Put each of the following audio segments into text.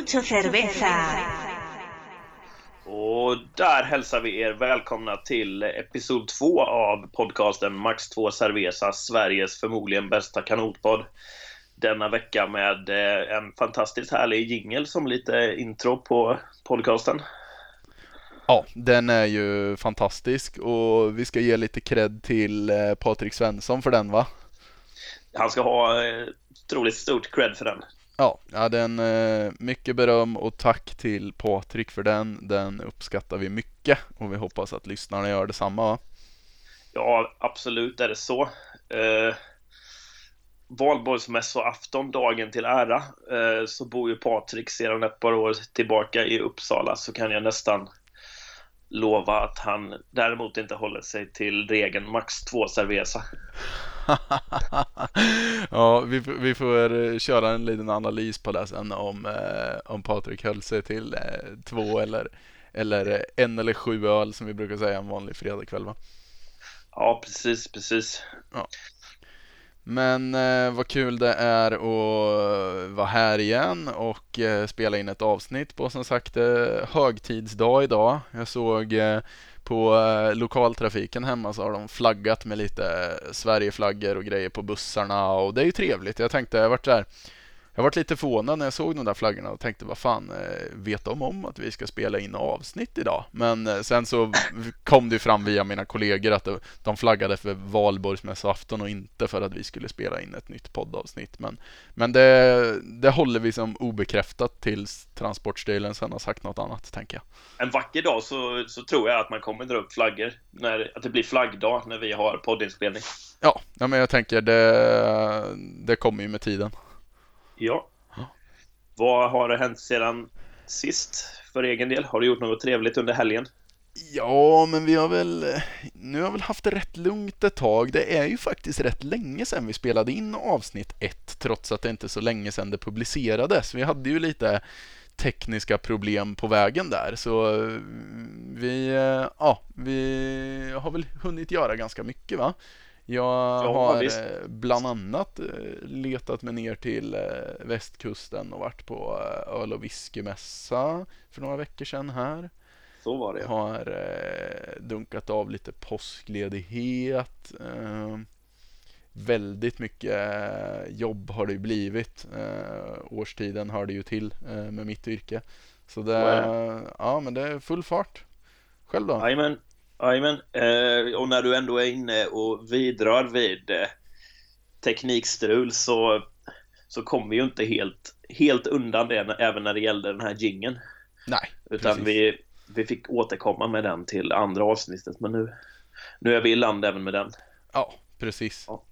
Mucho cerveza. Och där hälsar vi er välkomna till episod 2 av podcasten Max 2 Cerveza, Sveriges förmodligen bästa kanotpodd. Denna vecka med eh, en fantastiskt härlig jingel som lite intro på podcasten. Ja, den är ju fantastisk och vi ska ge lite cred till eh, Patrik Svensson för den va? Han ska ha eh, otroligt stort cred för den. Ja, ja den, eh, mycket beröm och tack till Patrik för den. Den uppskattar vi mycket och vi hoppas att lyssnarna gör detsamma. Va? Ja, absolut är det så. Eh, valborgsmässoafton, dagen till ära, eh, så bor ju Patrik sedan ett par år tillbaka i Uppsala så kan jag nästan lova att han däremot inte håller sig till regeln max två cerveza. ja, vi, vi får eh, köra en liten analys på det sen om, eh, om Patrik höll sig till eh, två eller, eller en eller sju öl som vi brukar säga en vanlig fredagkväll va? Ja, precis, precis. Ja. Men eh, vad kul det är att vara här igen och eh, spela in ett avsnitt på som sagt eh, högtidsdag idag. Jag såg på eh, lokaltrafiken hemma så har de flaggat med lite eh, Sverigeflaggor och grejer på bussarna och det är ju trevligt. Jag tänkte, jag varit där jag varit lite förvånad när jag såg de där flaggorna och tänkte vad fan, eh, vet de om att vi ska spela in avsnitt idag? Men eh, sen så kom det fram via mina kollegor att de flaggade för valborgsmässoafton och inte för att vi skulle spela in ett nytt poddavsnitt. Men, men det, det håller vi som obekräftat tills Transportstyrelsen har sagt något annat, tänker jag. En vacker dag så, så tror jag att man kommer dra upp flaggor, när, att det blir flaggdag när vi har poddinspelning. Ja, ja men jag tänker det, det kommer ju med tiden. Ja. Vad har det hänt sedan sist för egen del? Har du gjort något trevligt under helgen? Ja, men vi har väl nu har vi väl haft det rätt lugnt ett tag. Det är ju faktiskt rätt länge sedan vi spelade in avsnitt ett, trots att det inte är så länge sedan det publicerades. Vi hade ju lite tekniska problem på vägen där, så eh, vi, eh, ja, vi har väl hunnit göra ganska mycket va? Jag ja, har visst. Eh, bland annat eh, letat mig ner till eh, västkusten och varit på öl och whiskymässa för några veckor sedan här. Så var det. Har dunkat av lite påskledighet. Väldigt mycket jobb har det blivit. Årstiden hör det ju till med mitt yrke. Så det, ja, men det är full fart. Själv då? Jajamän, Jajamän, eh, och när du ändå är inne och vidrar vid eh, teknikstrul så, så kom vi ju inte helt, helt undan det även när det gällde den här gingen. Nej, Utan vi, vi fick återkomma med den till andra avsnittet, men nu, nu är vi i land även med den. Ja, precis. Ja.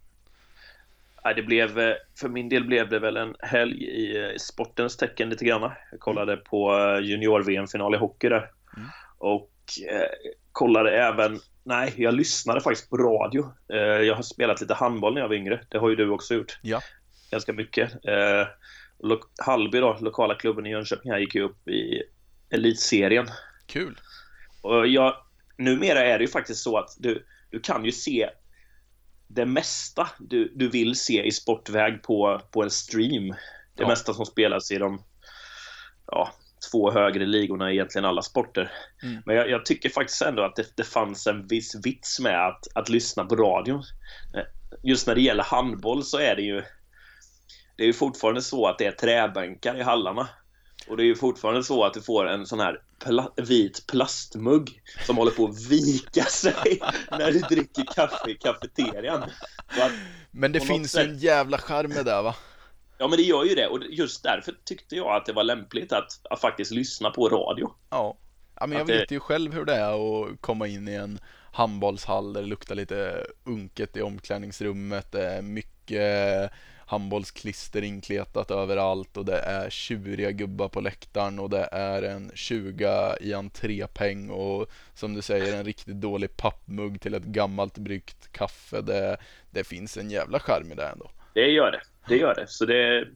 Nej, det blev, eh, för min del blev det väl en helg i sportens tecken lite grann. Jag kollade på eh, junior-VM-final i hockey där. Mm. Och kollade även, nej, jag lyssnade faktiskt på radio. Eh, jag har spelat lite handboll när jag var yngre. Det har ju du också gjort. Ja. Ganska mycket. Eh, Hallby då, lokala klubben i Jönköping här, gick ju upp i elitserien. Kul. Och jag, numera är det ju faktiskt så att du, du kan ju se det mesta du, du vill se i sportväg på, på en stream. Det ja. mesta som spelas i de ja, två högre ligorna i egentligen alla sporter. Mm. Men jag, jag, tycker faktiskt ändå att det, det fanns en viss vits med att, att lyssna på radion. Eh, just när det gäller handboll så är det ju det är ju fortfarande så att det är träbänkar i hallarna. Och det är ju fortfarande så att du får en sån här pla vit plastmugg som håller på att vika sig när du dricker kaffe i kafeterian. Men det finns sätt... en jävla charm med det va? Ja, men det gör ju det. Och just därför tyckte jag att det var lämpligt att, att faktiskt lyssna på radio. Ja, ja men jag att vet det... ju själv hur det är att komma in i en handbollshall där det luktar lite unket i omklädningsrummet. Det är mycket handbollsklister inkletat överallt och det är tjuriga gubbar på läktaren och det är en 20 i entrépeng och som du säger en riktigt dålig pappmugg till ett gammalt bryggt kaffe. Det, det finns en jävla charm i det ändå. Det gör det det gör det. Så det,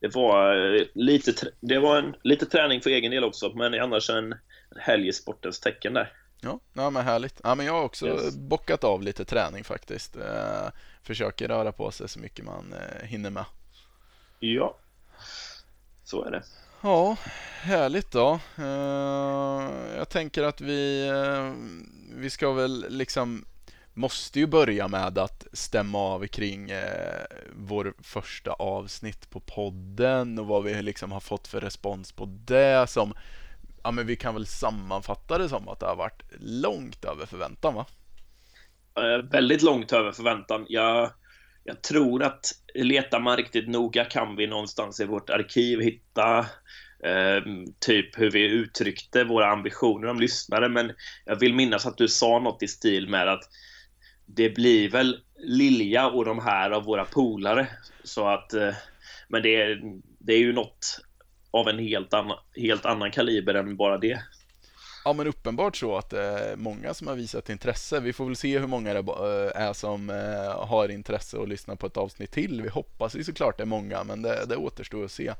det var eh, lite, det var en, lite träning för egen del också, men annars en helg i sportens tecken där. Ja, ja men härligt. Ja, men jag har också yes. bockat av lite träning faktiskt. Eh, försöker röra på sig så mycket man eh, hinner med. Ja. Så är det. Ja, härligt då. Jag tänker att vi, vi ska väl liksom måste ju börja med att stämma av kring eh, vår första avsnitt på podden och vad vi liksom har fått för respons på det som ja men vi kan väl sammanfatta det som att det har varit långt över förväntan va? Eh, väldigt långt över förväntan. Jag, jag tror att letar man riktigt noga kan vi någonstans i vårt arkiv hitta eh, typ hur vi uttryckte våra ambitioner om lyssnare men jag vill minnas att du sa något i stil med att det blir väl Lilja och de här av våra polare. Så att, eh, men det är, det är ju något av en helt annan, helt annan kaliber än bara det. Ja men uppenbart så att det är många som har visat intresse. Vi får väl se hur många det eh, är som har intresse att lyssna på ett avsnitt till. Vi hoppas ju såklart det är många men det, det återstår att se.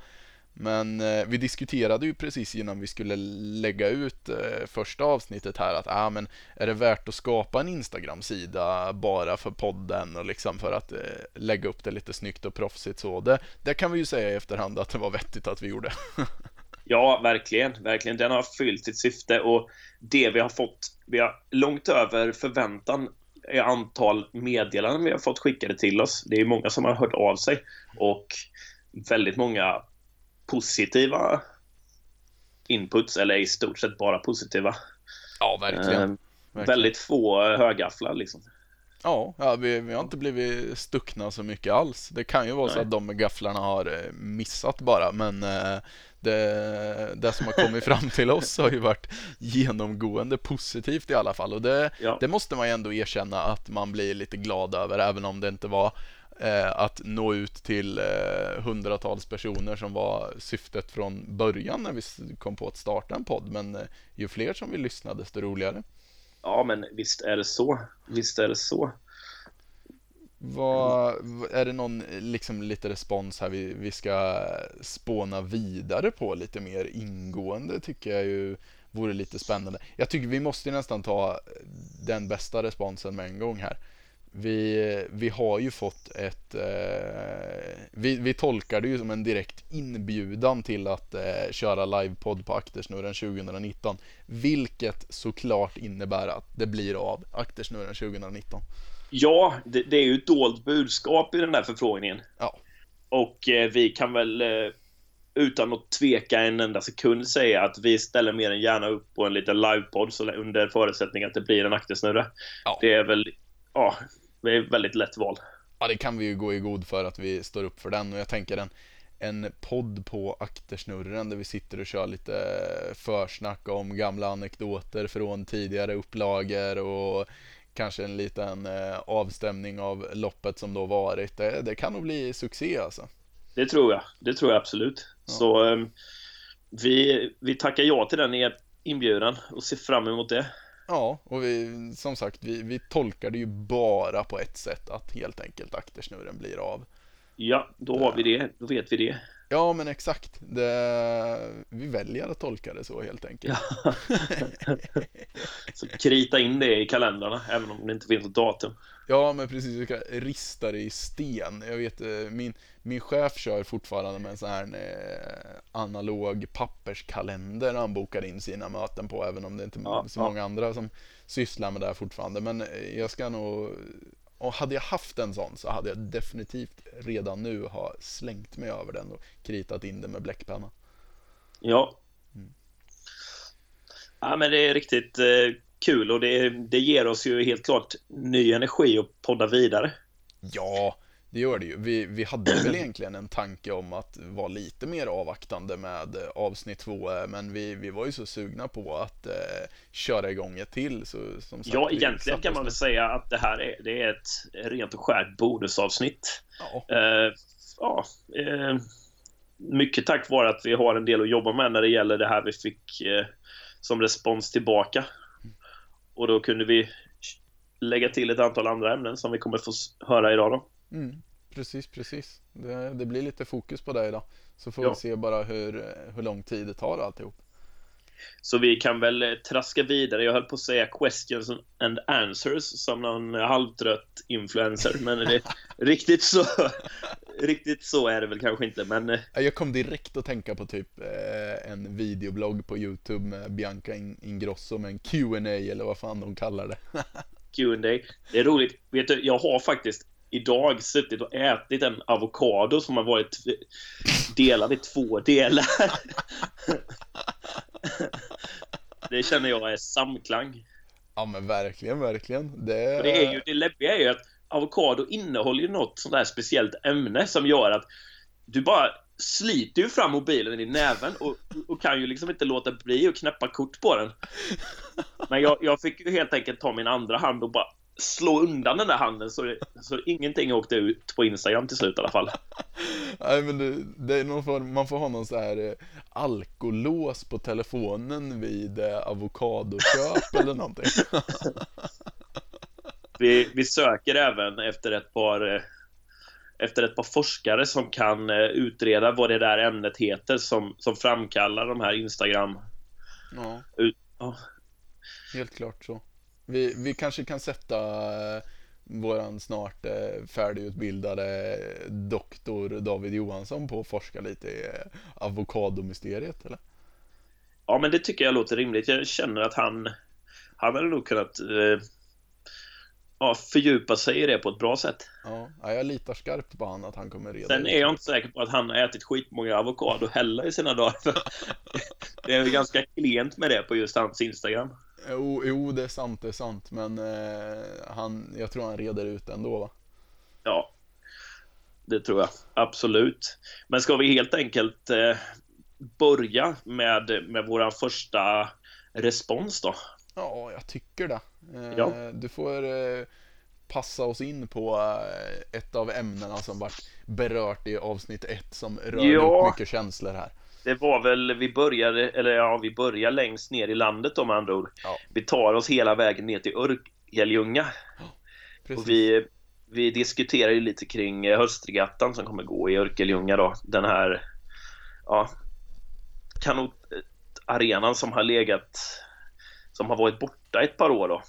Men eh, vi diskuterade ju precis innan vi skulle lägga ut eh, första avsnittet här att ah, men är det värt att skapa en Instagram-sida bara för podden och liksom för att eh, lägga upp det lite snyggt och proffsigt så. Det, det kan vi ju säga i efterhand att det var vettigt att vi gjorde. ja, verkligen, verkligen. Den har fyllt sitt syfte och det vi har fått, vi har långt över förväntan i antal meddelanden vi har fått skickade till oss. Det är många som har hört av sig och väldigt många positiva inputs, eller i stort sett bara positiva. Ja, verkligen. Eh, verkligen. Väldigt få högafflar liksom. Ja, ja vi, vi, har inte blivit stuckna så mycket alls. Det kan ju vara Nej. så att de gafflarna har eh, missat bara, men eh, det, det som har kommit fram till oss har ju varit genomgående positivt i alla fall. Och det, ja. det måste man ju ändå erkänna att man blir lite glad över, även om det inte var att nå ut till eh, hundratals personer som var syftet från början när vi kom på att starta en podd. Men eh, ju fler som vill lyssna desto roligare. Ja, men visst är det så. Visst är det så. Vad, är det någon liksom lite respons här vi, vi ska spåna vidare på lite mer ingående tycker jag ju vore lite spännande. Jag tycker vi måste nästan ta den bästa responsen med en gång här vi, vi har ju fått ett... Eh, vi, vi tolkar det ju som en direkt inbjudan till att eh, köra livepodd på Aktersnurren 2019. Vilket såklart innebär att det blir av Aktersnurren 2019. Ja, det, det är ju ett dolt budskap i den där förfrågningen. Ja. Och eh, vi kan väl eh, utan att tveka en enda sekund säga att vi ställer mer än gärna upp på en liten livepodd under förutsättning att det blir en aktersnurra. Ja. Det är väl ja, det är väldigt lätt val. Ja, det kan vi ju gå i god för att vi står upp för den och jag tänker en, en podd på aktersnurren där vi sitter och kör lite försnack om gamla anekdoter från tidigare upplagor och kanske en liten eh, avstämning av loppet som då varit. Det, det, kan nog bli succé alltså. Det tror jag. Det tror jag absolut. Ja. Så eh, vi, vi tackar ja till den inbjudan och ser fram emot det. Ja, och vi, som sagt, vi, vi tolkar det ju bara på ett sätt att helt enkelt aktersnurren blir av. Ja, då har vi det, då vet vi det. Ja, men exakt. Det, vi väljer att tolka det så helt enkelt. Ja. så krita in det i kalendrarna, även om det inte finns något datum. Ja, men precis. Vi ska rista det i sten. Jag vet, eh, min, min chef kör fortfarande med en sån här eh, analog papperskalender han bokar in sina möten på, även om det inte är ja, så ja. många andra som sysslar med det här fortfarande. Men eh, jag ska nog och hade jag haft en sån så hade jag definitivt redan nu ha slängt mig över den och kritat in det med bläckpenna. Ja. Mm. Ja, men det är riktigt eh, kul och det, det ger oss ju helt klart ny energi att podda vidare. Ja, det gör det ju. Vi, vi hade väl egentligen en tanke om att vara lite mer avvaktande med avsnitt två, men vi, vi var ju så sugna på att eh, köra igång ett till. Så, som sagt, ja, egentligen kan man väl säga att det här är, det är ett rent och skärt bonusavsnitt. Ja. Eh, ja eh, mycket tack vare att vi har en del att jobba med när det gäller det här vi fick eh, som respons tillbaka. Och då kunde vi lägga till ett antal andra ämnen som vi kommer få höra idag då. Mm, precis, precis. Det, det, blir lite fokus på det idag. Så får ja. vi se bara hur, hur lång tid det tar alltihop. Så vi kan väl eh, traska vidare. Jag höll på att säga questions and answers som någon halvtrött influencer. Men det, riktigt så riktigt så är det väl kanske inte, men... eh, Jag kom direkt att tänka på typ eh, en videoblogg på Youtube med Bianca In- Ingrosso med en Q&A eller vad fan de kallar det. Q&A. Det är roligt. Vet du, jag har faktiskt idag suttit och ätit en avokado som har varit delad i två delar. Det känner jag är samklang. Ja men verkligen, verkligen. Det, Och det, är ju, det läbbiga är ju att avokado innehåller ju något sånt där speciellt ämne som gör att du bara sliter ju fram mobilen i näven och, och kan ju liksom inte låta bli att knäppa kort på den. Men jag, jag fick ju helt enkelt ta min andra hand och bara slå undan den där handen så, så ingenting åkte ut på Instagram till slut i alla fall. Nej men det, det är någon form, man får ha någon så här eh, alkolås på telefonen vid eh, avokadoköp eller någonting. Vi, vi söker även efter ett par eh, efter ett par forskare som kan eh, utreda vad det där ämnet heter som, som framkallar de här Instagram... Ja, Ut, ja. helt klart så. Vi, vi kanske kan sätta eh, våran snart eh, färdigutbildade doktor David Johansson på att forska lite i eh, avokadomysteriet eller? ja, men det tycker jag låter rimligt. Jag känner att han, han hade nog kunnat eh, ja, fördjupa sig i det på ett bra sätt. Ja, ja, jag litar skarpt på han att han kommer reda Sen är jag inte säker på att han har ätit skitmånga avokado heller i sina dagar. det är ganska klent med det på just hans Instagram. Jo, jo, det är sant, det är sant. Men eh, han, jag tror han reder ut ändå va? Ja, det tror jag. Absolut. Men ska vi helt enkelt eh, börja med, med vår första respons då? Ja, jag tycker det. Eh, Ja. Du får eh, passa oss in på eh, ett av ämnena som vart berört i avsnitt ett som rör Ja. upp mycket känslor här. Det var väl, vi började, eller ja, vi börjar längst ner i landet då med andra ord. Ja. Vi tar oss hela vägen ner till Örkelljunga. Precis. Och vi, vi diskuterar ju lite kring eh, höstregattan som kommer gå i Örkelljunga då. Den här, ja, kanotarenan som har legat, som har varit borta ett par år då.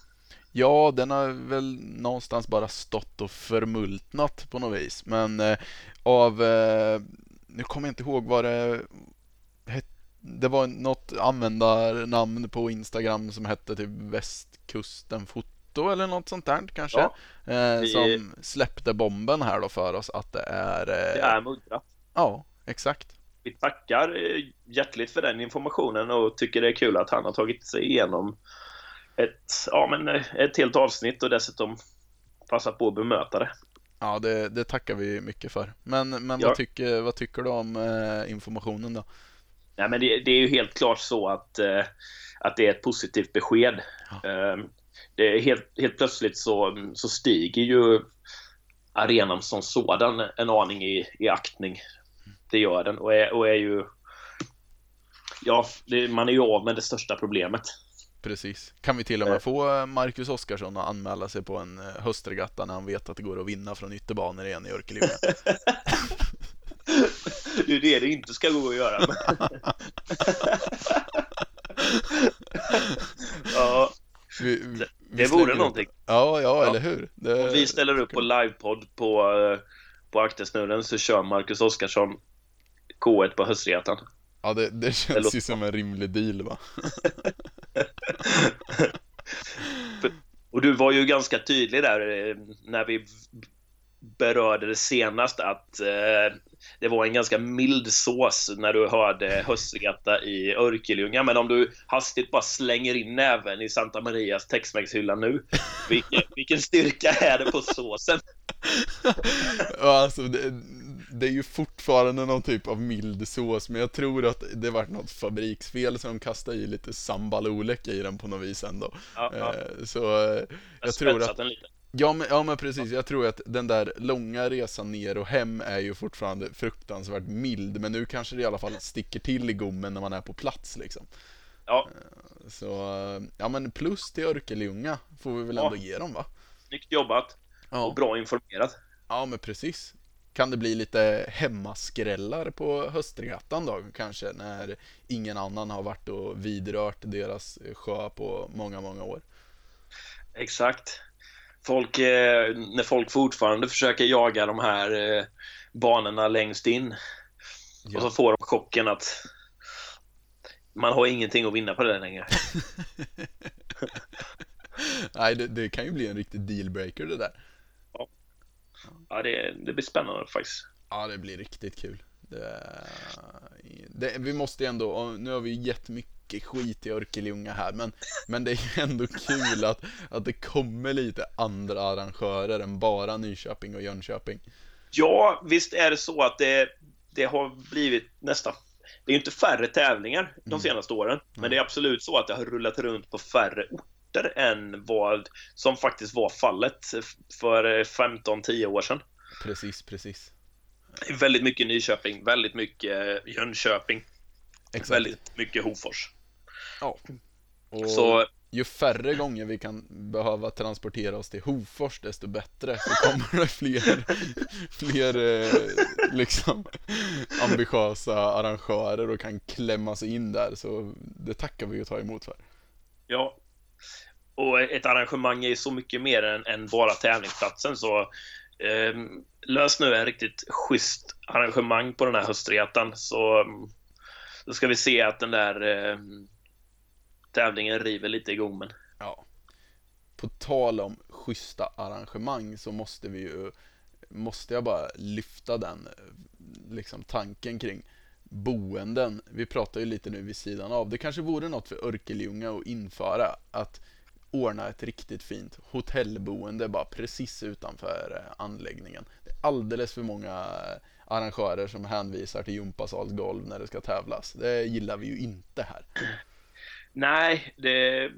Ja, den har väl någonstans bara stått och förmultnat på något vis. Men eh, av, eh, nu kommer jag inte ihåg vad det. Det var något användarnamn på Instagram som hette typ Västkusten Foto eller något sånt där kanske. Ja, eh, Som släppte bomben här då för oss att det är... Eh, Det är muddrat. Ja, exakt. Vi tackar eh, hjärtligt för den informationen och tycker det är kul att han har tagit sig igenom ett, ja, men eh, ett helt avsnitt och dessutom passat på att bemöta det. Ja, det, det tackar vi mycket för. Men, men Ja. vad, tycker, vad tycker du om eh, informationen då? Nej, men det, det är ju helt klart så att, eh, att det är ett positivt besked. Ja. Eh, det är helt, helt plötsligt så, så stiger ju arenan som sådan en aning i, i aktning. Det gör den och är, och är ju... Ja, det, man är ju av med det största problemet. Precis. Kan vi till och med få eh, Marcus Oskarsson att anmäla sig på en eh, höstregatta när han vet att det går att vinna från ytterbanor igen i Örkelljunga? Det är det det inte ska gå att göra. ja, Vi, vi, det vore upp- någonting. Ja, ja, Ja. eller hur? Det, Om vi ställer upp på livepodd på, eh, på Aktersnurren så kör Marcus Oskarsson K1 på höstretan. Ja, det, det känns låter ju som en rimlig deal va? Och du var ju ganska tydlig där eh, när vi berörde det senast att eh, det var en ganska mild sås när du hörde höstregatta i Örkelljunga. Men om du hastigt bara slänger in näven i Santa Marias Tex-Mex-hylla nu. Vilken, vilken styrka är det på såsen? Ja, alltså, det, det är ju fortfarande någon typ av mild sås, men jag tror att det varit något fabriksfel så de kastade i lite sambal olek i den på något vis ändå. Ja, ja. Eh, Så eh, Jag jag tror att den lite. Ja men, ja men precis, jag tror att den där långa resan ner och hem är ju fortfarande fruktansvärt mild Men nu kanske det i alla fall sticker till i gommen när man är på plats liksom Ja, Så, eh, ja men plus till Örkelljunga får vi väl Ja. ändå ge dem va? snyggt jobbat och Ja, bra informerat. ja men precis Kan det bli lite hemmaskrällar på höstregattan då kanske när ingen annan har varit och vidrört deras sjö på många, många år? Exakt. Folk, eh, när folk fortfarande försöker jaga de här eh, banorna längst in. Ja. Och så får de chocken att man har ingenting att vinna på det längre. Nej, det, det kan ju bli en riktig dealbreaker det där. Ja, det, det blir spännande faktiskt. Ja, det blir riktigt kul. Det, det, vi måste ju ändå, nu har vi gett mycket skit i Örkelljunga här, men, men det är ändå kul att, att det kommer lite andra arrangörer än bara Nyköping och Jönköping. Ja, visst är det så att det, det har blivit nästan... Det är ju inte färre tävlingar de Mm. senaste åren, men det är absolut så att det har rullat runt på färre orter än vad som faktiskt var fallet för 15-10 år sedan. Precis, precis. Väldigt mycket Nyköping, väldigt mycket Jönköping, Exakt. väldigt mycket Hofors. Ja. Och Så ju färre gånger vi kan behöva transportera oss till Hofors, desto bättre. Så kommer det fler, fler eh, liksom ambitiösa arrangörer och kan klämma sig in där. Så det tackar vi och tar emot för. Ja. Och ett arrangemang är så mycket mer än, än bara tävlingsplatsen så eh, lös nu en riktigt schysst arrangemang på den här höstretan så mm, då ska vi se att den där eh, tävlingen river lite i gommen. Ja. På tal om schyssta arrangemang så måste vi ju, måste jag bara lyfta den liksom tanken kring boenden. Vi pratar ju lite nu vid sidan av. Det kanske vore något för Örkelljunga att införa att ordna ett riktigt fint hotellboende bara precis utanför eh, anläggningen. Det är alldeles för många eh, arrangörer som hänvisar till gympasalsgolv när det ska tävlas. Det gillar vi ju inte här. Nej, det...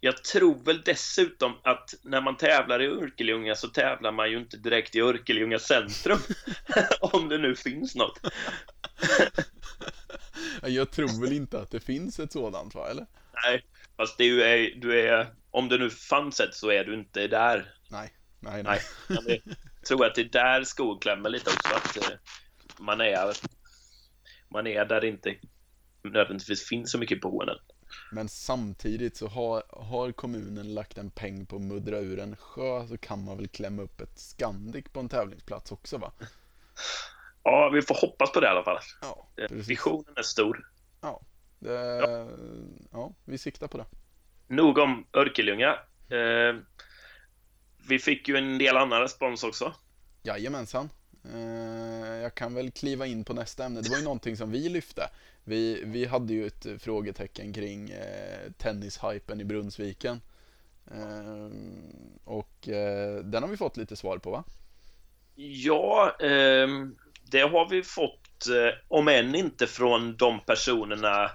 Jag tror väl dessutom att när man tävlar i Örkelljunga så tävlar man ju inte direkt i Örkelljunga centrum. Om det nu finns något. Jag tror väl inte att det finns ett sådant va, eller? Nej, fast du är, du är, om det nu fanns ett så är du inte där. Nej, nej, nej. Nej, det, jag tror att det är där skon klämmer lite också. Att eh, man är, man är där det inte nödvändigtvis finns så mycket boenden. Men samtidigt så har, har kommunen lagt en peng på att muddra ur en sjö så kan man väl klämma upp ett Scandic på en tävlingsplats också va? Ja, vi får hoppas på det i alla fall. Ja. Visionen är stor. Det, ja, vi siktar på det. Nog om Örkelljunga. Eh, vi fick ju en del annan respons också. Jajamensan. Eh, jag kan väl kliva in på nästa ämne. Det var ju någonting som vi lyfte. Vi, vi hade ju ett frågetecken kring eh, tennishypen i Brunnsviken. Eh, och eh, den har vi fått lite svar på va? Ja, ehm, det har vi fått, eh, om än inte från de personerna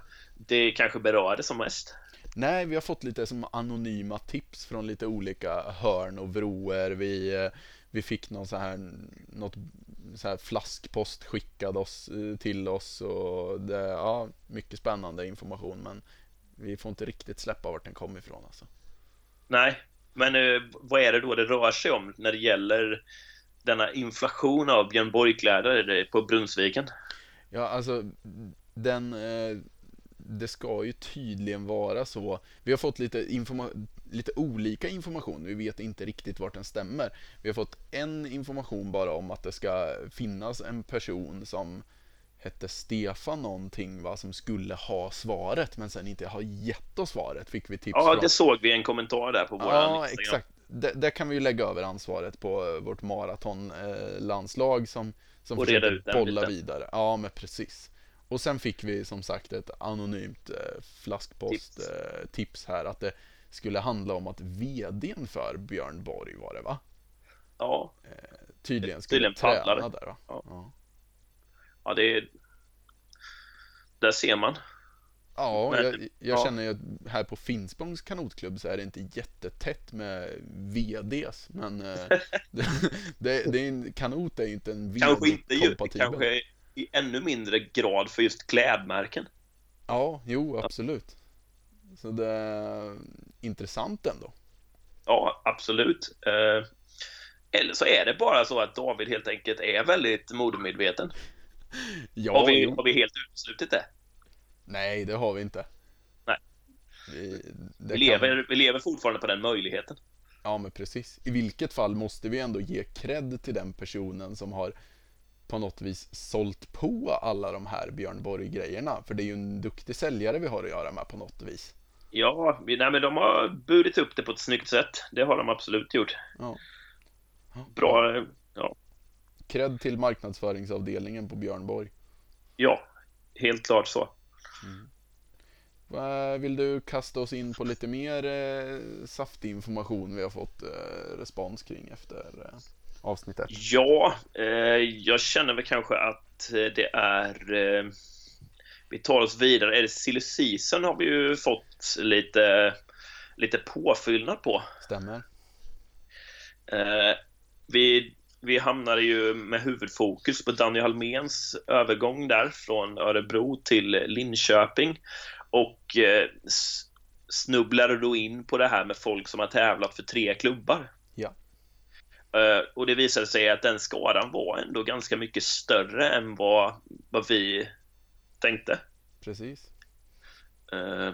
det kanske berörde som mest. Nej, vi har fått lite som anonyma tips från lite olika hörn och vrår. Vi, eh, vi fick någon så här, något så här flaskpost skickad oss, eh, till oss och det, ja, mycket spännande information men vi får inte riktigt släppa vart den kom ifrån alltså. Nej, men eh, vad är det då det rör sig om när det gäller denna inflation av Björn Borg-kläder på Brunnsviken? Ja, alltså den, eh, det ska ju tydligen vara så. Vi har fått lite, informa- lite olika information, vi vet inte riktigt vart den stämmer. Vi har fått en information bara om att det ska finnas en person som hette Stefan någonting va, som skulle ha svaret men sen inte har gett oss svaret, fick vi tips Ja, från. det såg vi i en kommentar där på vår Ja, Instagram. exakt. Där, där kan vi ju lägga över ansvaret på eh, vårt maratonlandslag som, som Och reda försöker ut den bolla biten. vidare. Ja, men precis. Och sen fick vi som sagt ett anonymt eh, flaskpost Tips. eh, här att det skulle handla om att VDn för Björn Borg var det va? Ja, Tydligen skulle Tydligen träna paddlare. där va? Ja. Ja. ja det är... Där ser man. Ja, Men- jag, jag ja. känner ju att här på Finspångs kanotklubb så är det inte jättetätt med VDs, men eh, det, det, är en, kanot är ju inte en Kanske inte VD-kompatibel. kanske i ännu mindre grad för just klädmärken. Ja, jo, absolut. Så det är intressant ändå. Ja, absolut. Eh, Eller så är det bara så att David helt enkelt är väldigt modemedveten. Ja, har, vi, jo. har vi helt uteslutit det? Nej, det har vi inte. Nej. Vi, Vi kan- lever, vi lever fortfarande på den möjligheten. Ja men precis. I vilket fall måste vi ändå ge cred till den personen som har på något vis sålt på alla de här Björn Borg-grejerna. För det är ju en duktig säljare vi har att göra med på något vis. Ja, nej, men de har burit upp det på ett snyggt sätt. Det har de absolut gjort. Ja. Bra, ja. Cred till marknadsföringsavdelningen på Björn Borg. Ja, helt klart så. Eh, Vill du kasta oss in på lite mer eh, saftig information vi har fått eh, respons kring efter eh, avsnittet? Ja, eh, jag känner väl kanske att eh, det är... Eh, vi tar oss vidare. Är det silly season har vi ju fått lite, lite påfyllnad på. Stämmer. Eh, vi, vi hamnade ju med huvudfokus på Danny Halméns övergång där från Örebro till Linköping och eh, snubblade då in på det här med folk som har tävlat för tre klubbar. Eh, och det visade sig att den skadan var ändå ganska mycket större än vad, vad vi tänkte. Precis. Eh,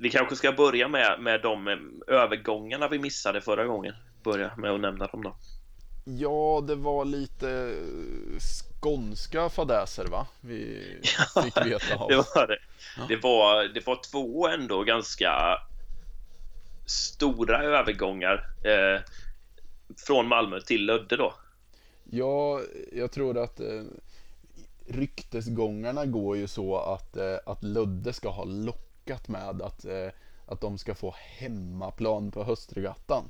vi kanske ska börja med, med de övergångarna vi missade förra gången. Börja med att nämna dem då. Ja, det var lite eh, skånska fadäser va? Vi fick veta av. Det var det. Ja. Det var, det var två ändå ganska stora övergångar eh, från Malmö till Lödde då. Ja, jag tror att eh, ryktesgångarna går ju så att, eh, att Lödde ska ha lockat med att, eh, att de ska få hemmaplan på höstregattan.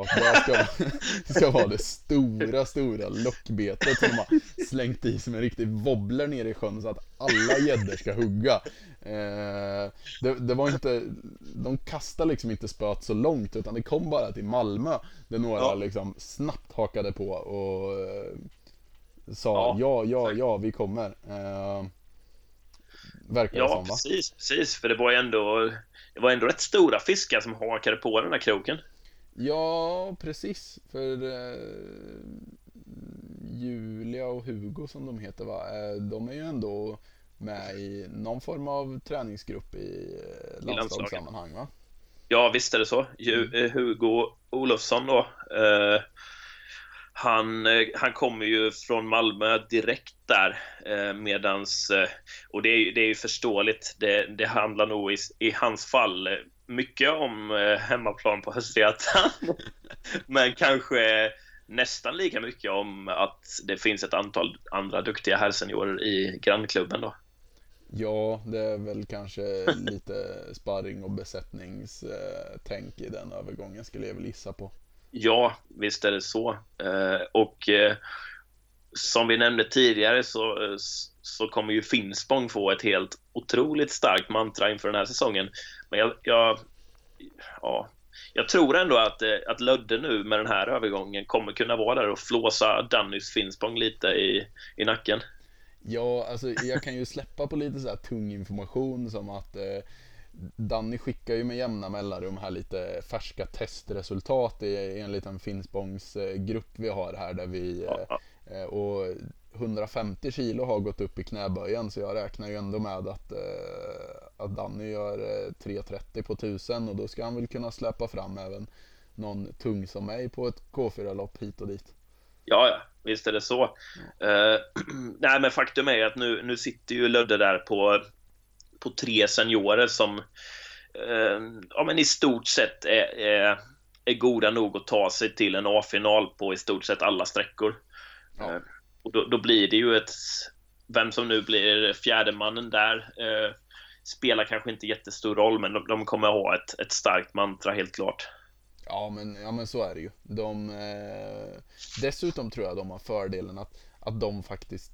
Och det ska, ska vara det stora, stora lockbetet som de har slängt i som en riktig wobbler ner i sjön så att alla gäddor ska hugga. Eh, det, det var inte, de kastade liksom inte spöet så långt utan det kom bara till Malmö där några Ja. liksom snabbt hakade på och eh, sa ja, Ja, ja, ja, vi kommer. Eh, verkar det Ja, som va? precis, precis. För det var ändå, det var ändå rätt stora fiskar som hakade på den här kroken. Ja, precis. För eh, Julia och Hugo som de heter va, eh, de är ju ändå med i någon form av träningsgrupp i eh, landslagssammanhang va? Ja, visst är det så. Ju, eh, Hugo Olofsson då. Eh, han, han kommer ju från Malmö direkt där eh, medans, och det är, ju- det är ju förståeligt, det, det handlar nog i, i hans fall mycket om eh, hemmaplan på Höstgötan. Men kanske nästan lika mycket om att det finns ett antal andra duktiga herrseniorer i grannklubben då. Ja, det är väl kanske lite sparring och besättningstänk i den övergången skulle jag väl gissa på. Ja, visst är det så. Eh, och eh, som vi nämnde tidigare så, så kommer ju Finspång få ett helt otroligt starkt mantra inför den här säsongen. Men jag, jag, ja, jag tror ändå att, eh, att Lödde nu med den här övergången kommer kunna vara där och flåsa Dannys Finspång lite i, i nacken. Ja, alltså jag kan ju släppa på lite så här tung information som att eh, Danny skickar ju med jämna mellanrum här lite färska testresultat i, i en liten Finspångs eh, vi har här där vi ja. eh, och 150 kilo har gått upp i knäböjen så jag räknar ju ändå med att, eh, att Danny gör eh, 3.30 på 1000 och då ska han väl kunna släppa fram även någon tung som mig på ett K4-lopp hit och dit. Ja, ja, visst är det så. Eh, nej, men faktum är att nu, nu sitter ju Lödde där på, på tre seniorer som eh, ja, men i stort sett är, är, är goda nog att ta sig till en A-final på i stort sett alla sträckor. Ja. Eh, och då, då blir det ju ett... Vem som nu blir fjärdemannen där eh, spelar kanske inte jättestor roll, men de, de kommer ha ett, ett starkt mantra helt klart. Ja men, ja men så är det ju. De, eh, dessutom tror jag de har fördelen att, att de faktiskt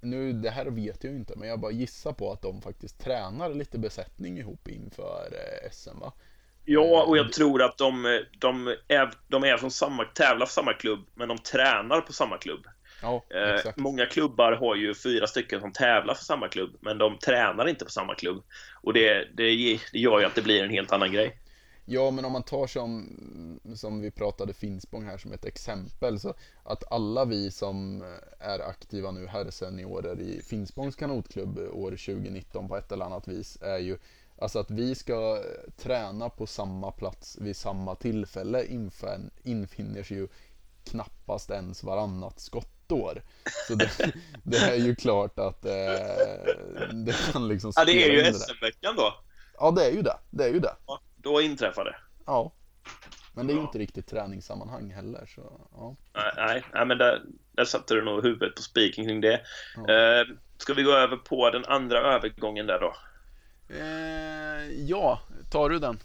nu, det här vet jag ju inte, men jag bara gissar på att de faktiskt tränar lite besättning ihop inför eh, SM va? Ja, och jag tror att de, de, är, de är från samma, tävlar för samma klubb, men de tränar på samma klubb. Ja, Eh, många klubbar har ju fyra stycken som tävlar för samma klubb, men de tränar inte på samma klubb. Och det, det, det gör ju att det blir en helt annan grej. Ja, men om man tar som, som vi pratade Finspång här som ett exempel, så att alla vi som är aktiva nu, herrseniorer i Finspångs kanotklubb år 2019 på ett eller annat vis, är ju Alltså att vi ska träna på samma plats vid samma tillfälle infin, infinner sig ju knappast ens varannat skottår. Så det, det är ju klart att eh, det kan liksom Ja, det är ju. SM-veckan då. Ja, det är ju det. Det är ju det. Ja, då inträffar det. Ja. Men det är ju inte riktigt träningssammanhang heller. Så, ja. Nej, nej, men där, där satte du nog huvudet på spiken kring det. Ja. Eh, ska vi gå över på den andra övergången där då? Eh, ja, tar du den?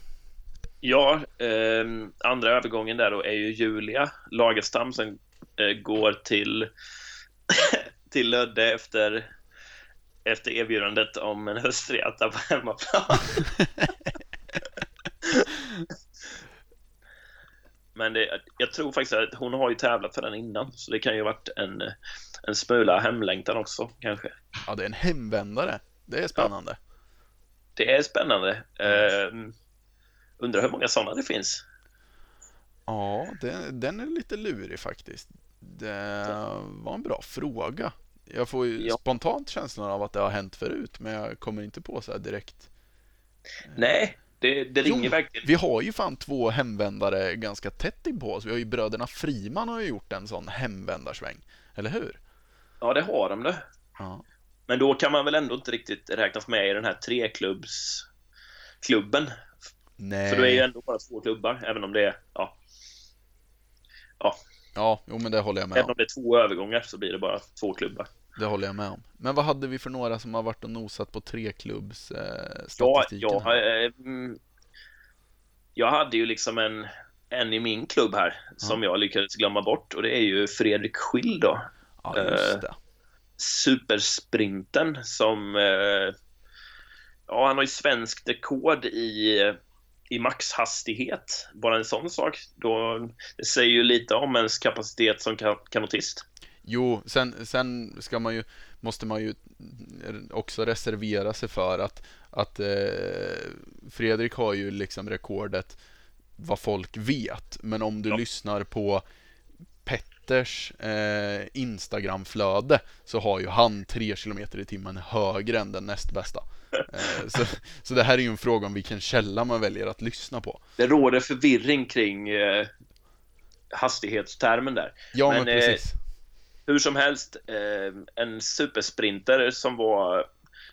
Ja, eh, andra övergången där då är ju Julia Lagerstam som går till, till Lödde efter, efter erbjudandet om en höstresa på hemmaplan. Men det, jag tror faktiskt att hon har ju tävlat för den innan, så det kan ju varit en, en smula hemlängtan också kanske. Ja, det är en hemvändare. Det är spännande. Det är spännande. Eh, undrar hur många sådana det finns. Ja, den, den är lite lurig faktiskt. Det var en bra fråga. Jag får ju Ja. spontant känslan av att det har hänt förut, men jag kommer inte på så här direkt. Nej, det, det Jo, ringer verkligen. Vi har ju fan två hemvändare ganska tätt inpå oss. Vi har ju bröderna Friman har ju gjort en sån hemvändarsväng. Eller hur? Ja, det har de det. Ja. Men då kan man väl ändå inte riktigt räknas med i den här treklubbsklubben. Nej. För då är ju ändå bara två klubbar, även om det är, ja, Ja, jo men det håller jag med även om. om det är två övergångar så blir det bara två klubbar. Det håller jag med om. Men vad hade vi för några som har varit och nosat på treklubbs eh, Ja, statistiken? här? jag, eh, mm, jag hade ju liksom en, en i min klubb här som jag lyckades glömma bort och det är ju Fredrik Schill då. ja, just eh, det. supersprinten som... Eh, ja, han har ju svenskt rekord i, i maxhastighet. Bara en sån sak. Då, det säger ju lite om ens kapacitet som kan, kanotist. Jo, sen, sen ska man ju, måste man ju också reservera sig för att, att eh, Fredrik har ju liksom rekordet vad folk vet. Men om du Ja. lyssnar på Petters eh, Instagramflöde så har ju han 3 km i timmen högre än den näst bästa. Eh, så, så det här är ju en fråga om vilken källa man väljer att lyssna på. Det råder förvirring kring eh, hastighetstermen där. Ja, men, Men, eh, precis. Hur som helst, eh, en supersprinter som var...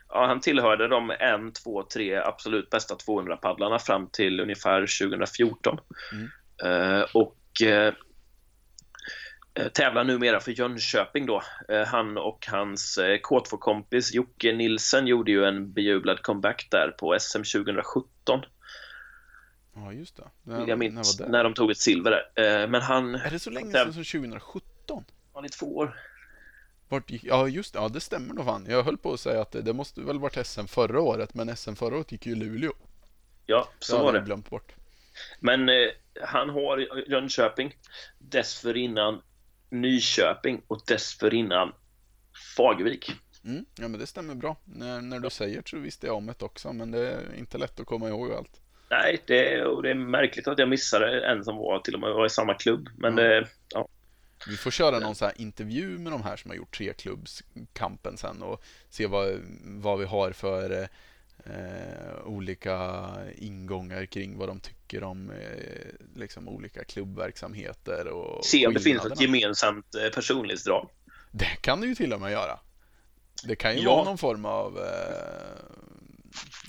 Ja, han tillhörde de en, två, tre absolut bästa 200-paddlarna fram till ungefär 2014. Mm. Eh, och eh, eh, tävlar numera för Jönköping då. Eh, han och hans eh, K2-kompis Jocke Nilsen gjorde ju en bejublad comeback där på SM 2017. Ja, just det. När, jag när minns, det? när de tog ett silver där. Eh, men han Är det så länge sedan som 2017? var i två år. Vart ja just det, ja det stämmer nog fan. Jag höll på att säga att det, det måste väl varit SM förra året, men SM förra året gick ju i Luleå. Ja, Så hade var det. glömt bort. Men eh, han har Jönköping, dessförinnan Nyköping och dessförinnan Fagervik. Mm, ja men det stämmer bra. När, när du säger så visste jag om det också, men det är inte lätt att komma ihåg allt. Nej, det, och det är märkligt att jag missade en som var till och med var i samma klubb. Men Mm. det, ja, Vi får köra någon så intervju med de här som har gjort treklubbskampen sen och se vad, vad vi har för eh, olika ingångar kring vad de tycker om eh, liksom olika klubbverksamheter och se om det finns skillnaderna. gemensamt eh, personlighetsdrag. Det kan det ju till och med göra. Det kan ju Ja. vara någon form av... Eh,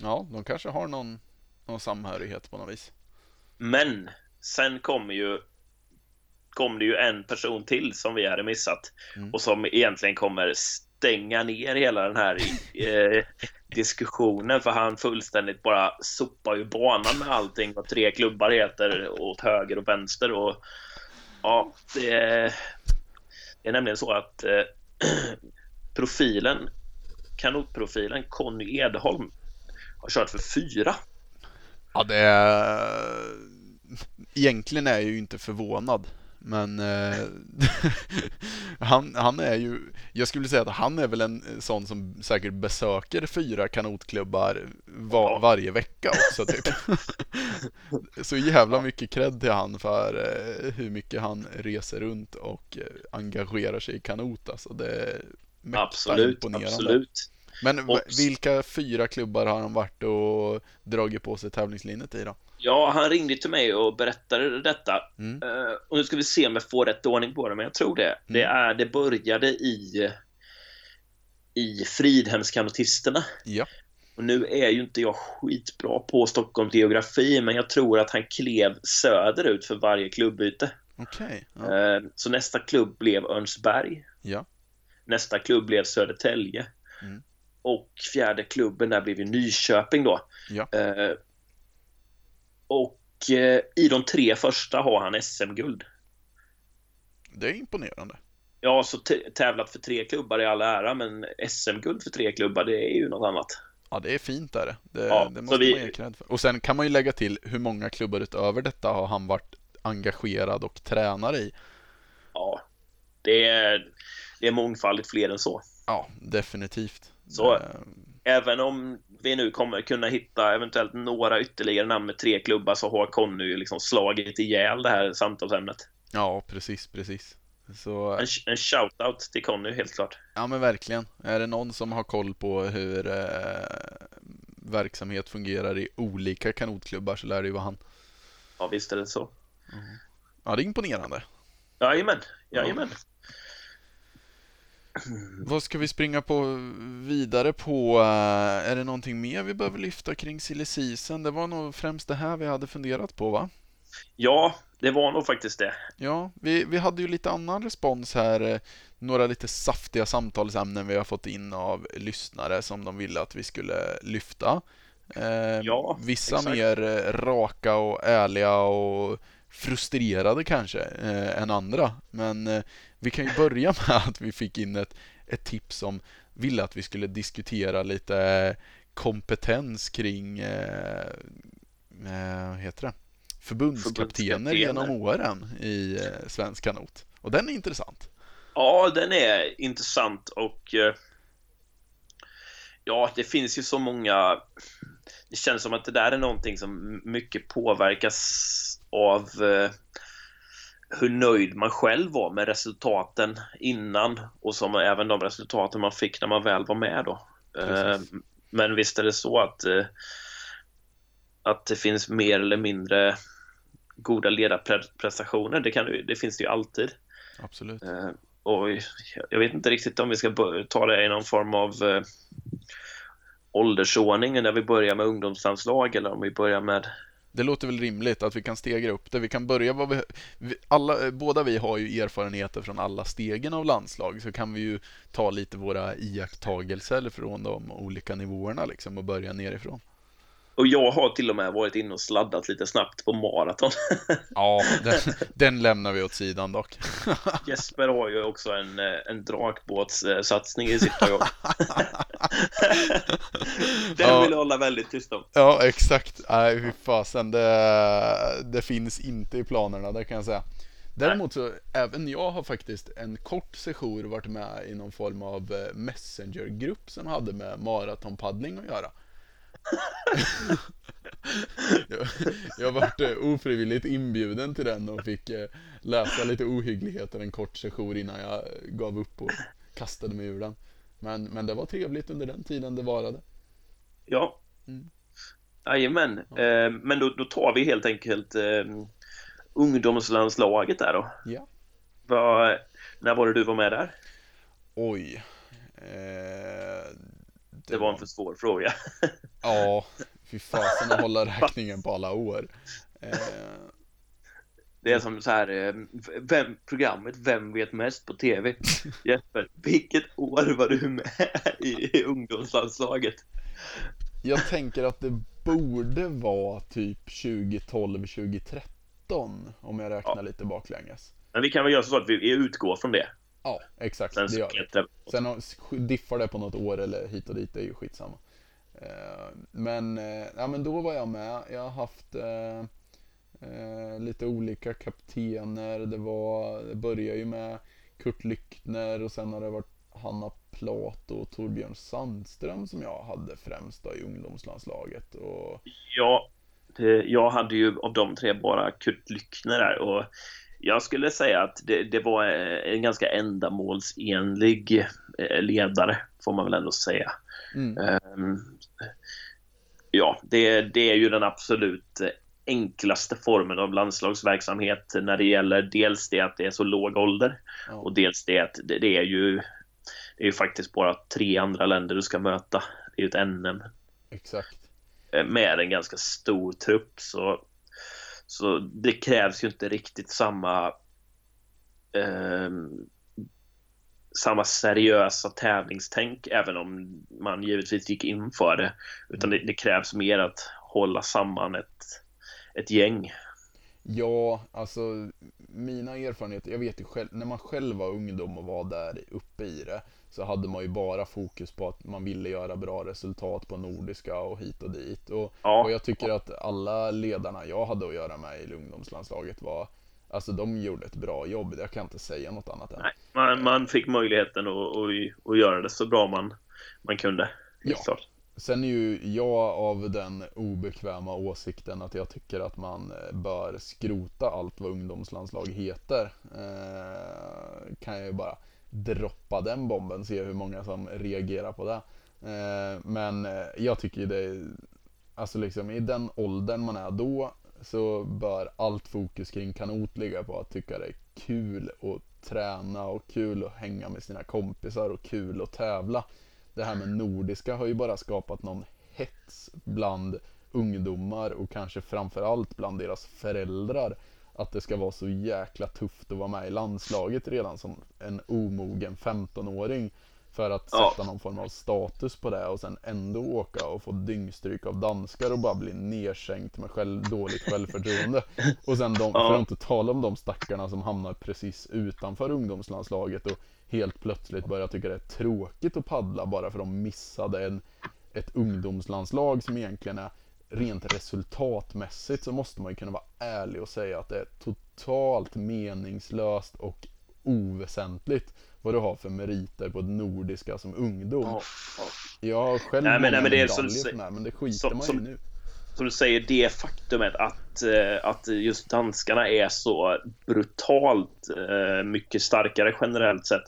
ja, de kanske har någon, någon samhörighet på något vis. Men sen kommer ju kom det ju en person till som vi hade missat Mm. och som egentligen kommer stänga ner hela den här eh, diskussionen för han fullständigt bara sopar ju banan med allting vad tre klubbar heter åt höger och vänster och ja, det är, det är nämligen så att eh, profilen kanotprofilen Conny Edholm har kört för fyra. Ja, det är... Egentligen är jag ju inte förvånad. Men eh, han, han är ju, jag skulle säga att han är väl en sån som säkert besöker fyra kanotklubbar va, Ja. varje vecka också typ. Så jävla mycket cred till han för eh, hur mycket han reser runt och eh, engagerar sig i kanot alltså. Det är Absolut, absolut. Men Och- vilka fyra klubbar har han varit och dragit på sig tävlingslinjet i då? Ja, han ringde till mig och berättade detta. Mm. Eh, och nu ska vi se om jag får rätt ordning på det, men jag tror det. Det, är, det började i, i Fridhemskanotisterna. Ja. Och nu är ju inte jag skitbra på Stockholms geografi, men jag tror att han klev söderut för varje klubbyte. Okej. Ja. Eh, så nästa klubb blev Örnsberg. ja. Nästa klubb blev Södertälje. Mm. Och fjärde klubben där blev ju Nyköping då. Ja. Eh, och eh, i de tre första har han SM-guld. Det är imponerande. Ja, så tävlat för tre klubbar i all ära, men SM-guld för tre klubbar, det är ju något annat. Ja, det är fint är det. Ja, det måste vi- man ge cred för. Och sen kan man ju lägga till hur många klubbar utöver detta har han varit engagerad och tränare i. Ja, det är, det är mångfaldigt fler än så. Ja, definitivt. Så- Det- Även om vi nu kommer kunna hitta eventuellt några ytterligare namn med tre klubbar så har Conny liksom slagit ihjäl det här samtalsämnet. Ja, precis, precis. Så, En, en shout-out till Conny, helt klart. ja men verkligen. Är det någon som har koll på hur eh, verksamhet fungerar i olika kanotklubbar så lär det ju vara han. Ja, visst är det så. Ja, det är imponerande. Jajamän, jajamän. Vad ska vi springa på vidare på? eh, Är det någonting mer vi behöver lyfta kring season? Det var nog främst det här vi hade funderat på va? Ja, det var nog faktiskt det. Ja, vi, vi hade ju lite annan respons här. eh, Några lite saftiga samtalsämnen vi har fått in av lyssnare som de ville att vi skulle lyfta. Eh, Ja, Vissa exakt. mer eh, raka och ärliga och frustrerade kanske eh, än andra. Men eh, vi kan ju börja med att vi fick in ett, ett tips som ville att vi skulle diskutera lite kompetens kring eh, eh, vad heter det? förbundskaptener Förbundskaptener. genom åren i eh, svensk kanot. Och den är intressant. Ja, den är intressant och eh, ja, det finns ju så många. Det känns som att det där är någonting som mycket påverkas av eh, hur nöjd man själv var med resultaten innan och som även de resultaten man fick när man väl var med då. Eh, Precis. men visst är det så att eh, att det finns mer eller mindre goda ledarprestationer. Det, kan, det finns det ju alltid. Absolut. Eh, och jag vet inte riktigt om vi ska ta det i någon form av eh, åldersordning när vi börjar med ungdomslandslag eller om vi börjar med... Det låter väl rimligt att vi kan stegra upp det. Vi kan börja vad vi, vi alla, båda vi har ju erfarenheter från alla stegen av landslag så kan vi ju ta lite våra iakttagelser från de olika nivåerna liksom och börja nerifrån. Och jag har till och med varit inne och sladdat lite snabbt på maraton. Ja, den, den lämnar vi åt sidan dock. Jesper har ju också en, eh, en drakbåtssatsning i sitt program. Den Ja. vill jag hålla väldigt tyst om. Ja, exakt. Nej, fy fasen. Det, det finns inte i planerna, det kan jag säga. Däremot så, även jag har faktiskt en kort sejour varit med i någon form av eh, messengergrupp som hade med maratonpaddling att göra. Jag, jag har varit eh, ofrivilligt inbjuden till den och fick eh, läsa lite ohyggligheter en kort sejour innan jag eh, gav upp och kastade mig ur den. Men, men det var trevligt under den tiden det varade. Ja. Mm. Jajamän. Eh, men då, då tar vi helt enkelt eh, ungdomslandslaget där då. Ja. Vad, när var det du var med där? Oj. Eh, Det var en för svår fråga. Ja, fy fasen att hålla räkningen på alla år. Eh, Det är som så här, eh, vem, programmet Vem vet mest på TV? Jesper, vilket år var du med i, i ungdomslandslaget? jag tänker att det borde vara typ 2012, 2013 om jag räknar Ja. lite baklänges. Men vi kan väl göra så att vi utgår från det. Ja, exakt. Sen Det gör vi. Sen diffar det på något år eller hit och dit, det är ju skitsamma. Eh, Men, eh, ja, men då var jag med. Jag har haft eh, lite olika kaptener. Det, var, det började ju med Kurt Lyckner och sen har det varit Hanna Plato och Torbjörn Sandström som jag hade främst då i ungdomslandslaget. Och, Ja, jag hade ju av de tre bara Kurt Lyckner där och jag skulle säga att det, det var en ganska ändamålsenlig ledare får man väl ändå säga. Mm. Ja, det, det är ju den absolut enklaste formen av landslagsverksamhet när det gäller dels det att det är så låg ålder ja. och dels det att det, det, är ju det är ju faktiskt bara tre andra länder du ska möta. Det är ju ett NM. Exakt. Eh, med en ganska stor trupp så, så det krävs ju inte riktigt samma eh, samma seriösa tävlingstänk även om man givetvis gick in för det. Utan det, det krävs mer att hålla samman ett, ett gäng. Ja, alltså mina erfarenheter, jag vet ju själv, när man själv var ungdom och var där uppe i det så hade man ju bara fokus på att man ville göra bra resultat på Nordiska och hit och dit. Och, ja. och jag tycker att alla ledarna jag hade att göra med i ungdomslandslaget var Alltså de gjorde ett bra jobb, jag kan inte säga något annat än. Nej, man, man fick möjligheten att, att, att göra det så bra man, man kunde. Ja. Sen är ju jag av den obekväma åsikten att jag tycker att man eh, bör skrota allt vad ungdomslandslag heter. Eh, kan jag ju bara droppa den bomben, se hur många som reagerar på det. Eh, men eh, jag tycker det, alltså liksom i den åldern man är då så bör allt fokus kring kanot ligga på att tycka det är kul att träna och kul att hänga med sina kompisar och kul att tävla. Det här med nordiska har ju bara skapat någon hets bland ungdomar och kanske framförallt bland deras föräldrar att det ska vara så jäkla tufft att vara med i landslaget redan som en omogen 15-åring för att sätta någon form av status på det och sen ändå åka och få dyngstryk av danskar och bara bli nedsänkt med själv, dåligt självförtroende. Och sen de, ja. för att inte tala om de stackarna som hamnar precis utanför ungdomslandslaget och helt plötsligt börjar tycka det är tråkigt att paddla bara för att de missade en, ett ungdomslandslag som egentligen är rent resultatmässigt så måste man ju kunna vara ärlig och säga att det är totalt meningslöst och oväsentligt vad du har för meriter på ett nordiska som ungdom. Ja, ja. Jag har själv nej, men, nej, men det är som, för med, men det skiter som, man i nu. Som du säger, det faktumet att, eh, att just danskarna är så brutalt eh, mycket starkare generellt sett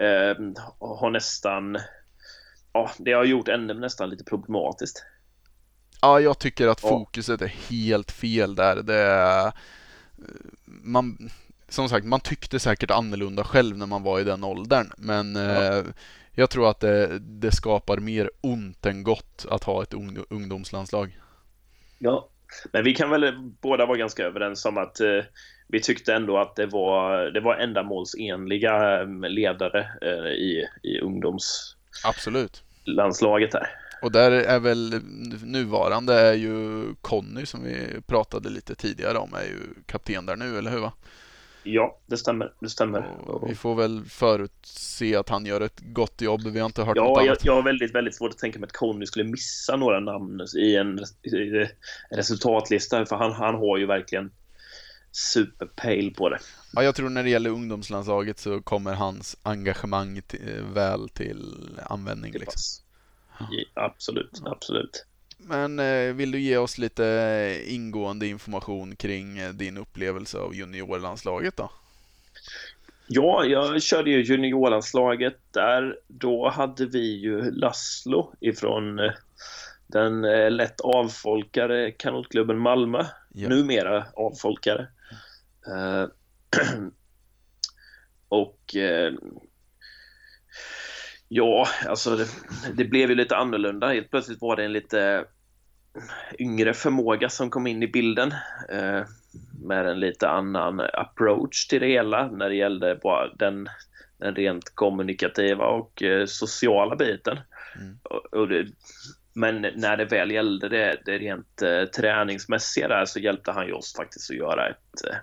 eh, har nästan ja, det har gjort NM nästan lite problematiskt. Ja, jag tycker att fokuset är helt fel där. Det är, man, som sagt, man tyckte säkert annorlunda själv när man var i den åldern, men ja. eh, jag tror att det, det, skapar mer ont än gott att ha ett ungdomslandslag. Ja, men vi kan väl båda vara ganska överens om att eh, vi tyckte ändå att det var, det var ändamålsenliga eh, ledare eh, i, i ungdoms... Absolut. Landslaget här. Och där är väl nuvarande är ju Conny som vi pratade lite tidigare om är ju kapten där nu, eller hur? Va? Ja, det stämmer. Det stämmer. Och vi får väl förutse att han gör ett gott jobb. Vi har inte hört ja, något annat. Jag har väldigt, väldigt svårt att tänka mig att Conny skulle missa några namn i en, i en resultatlista, för han, han har ju verkligen superpejl på det. Ja, jag tror när det gäller ungdomslandslaget så kommer hans engagemang till, väl till användning. Liksom. Ja, absolut, absolut. Men eh, vill du ge oss lite ingående information kring eh, din upplevelse av juniorlandslaget då? Ja, jag körde ju juniorlandslaget där. Då hade vi ju Laszlo ifrån eh, den lätt avfolkade kanotklubben Malmö. Ja. Numera avfolkare. Uh, och ja, alltså det, det, blev ju lite annorlunda. Helt plötsligt var det en lite yngre förmåga som kom in i bilden eh, med en lite annan approach till det hela när det gällde bara den, den rent kommunikativa och eh, sociala biten. Mm. Och, och det, men när det väl gällde det, det rent eh, träningsmässiga där så hjälpte han ju oss faktiskt att göra ett, eh,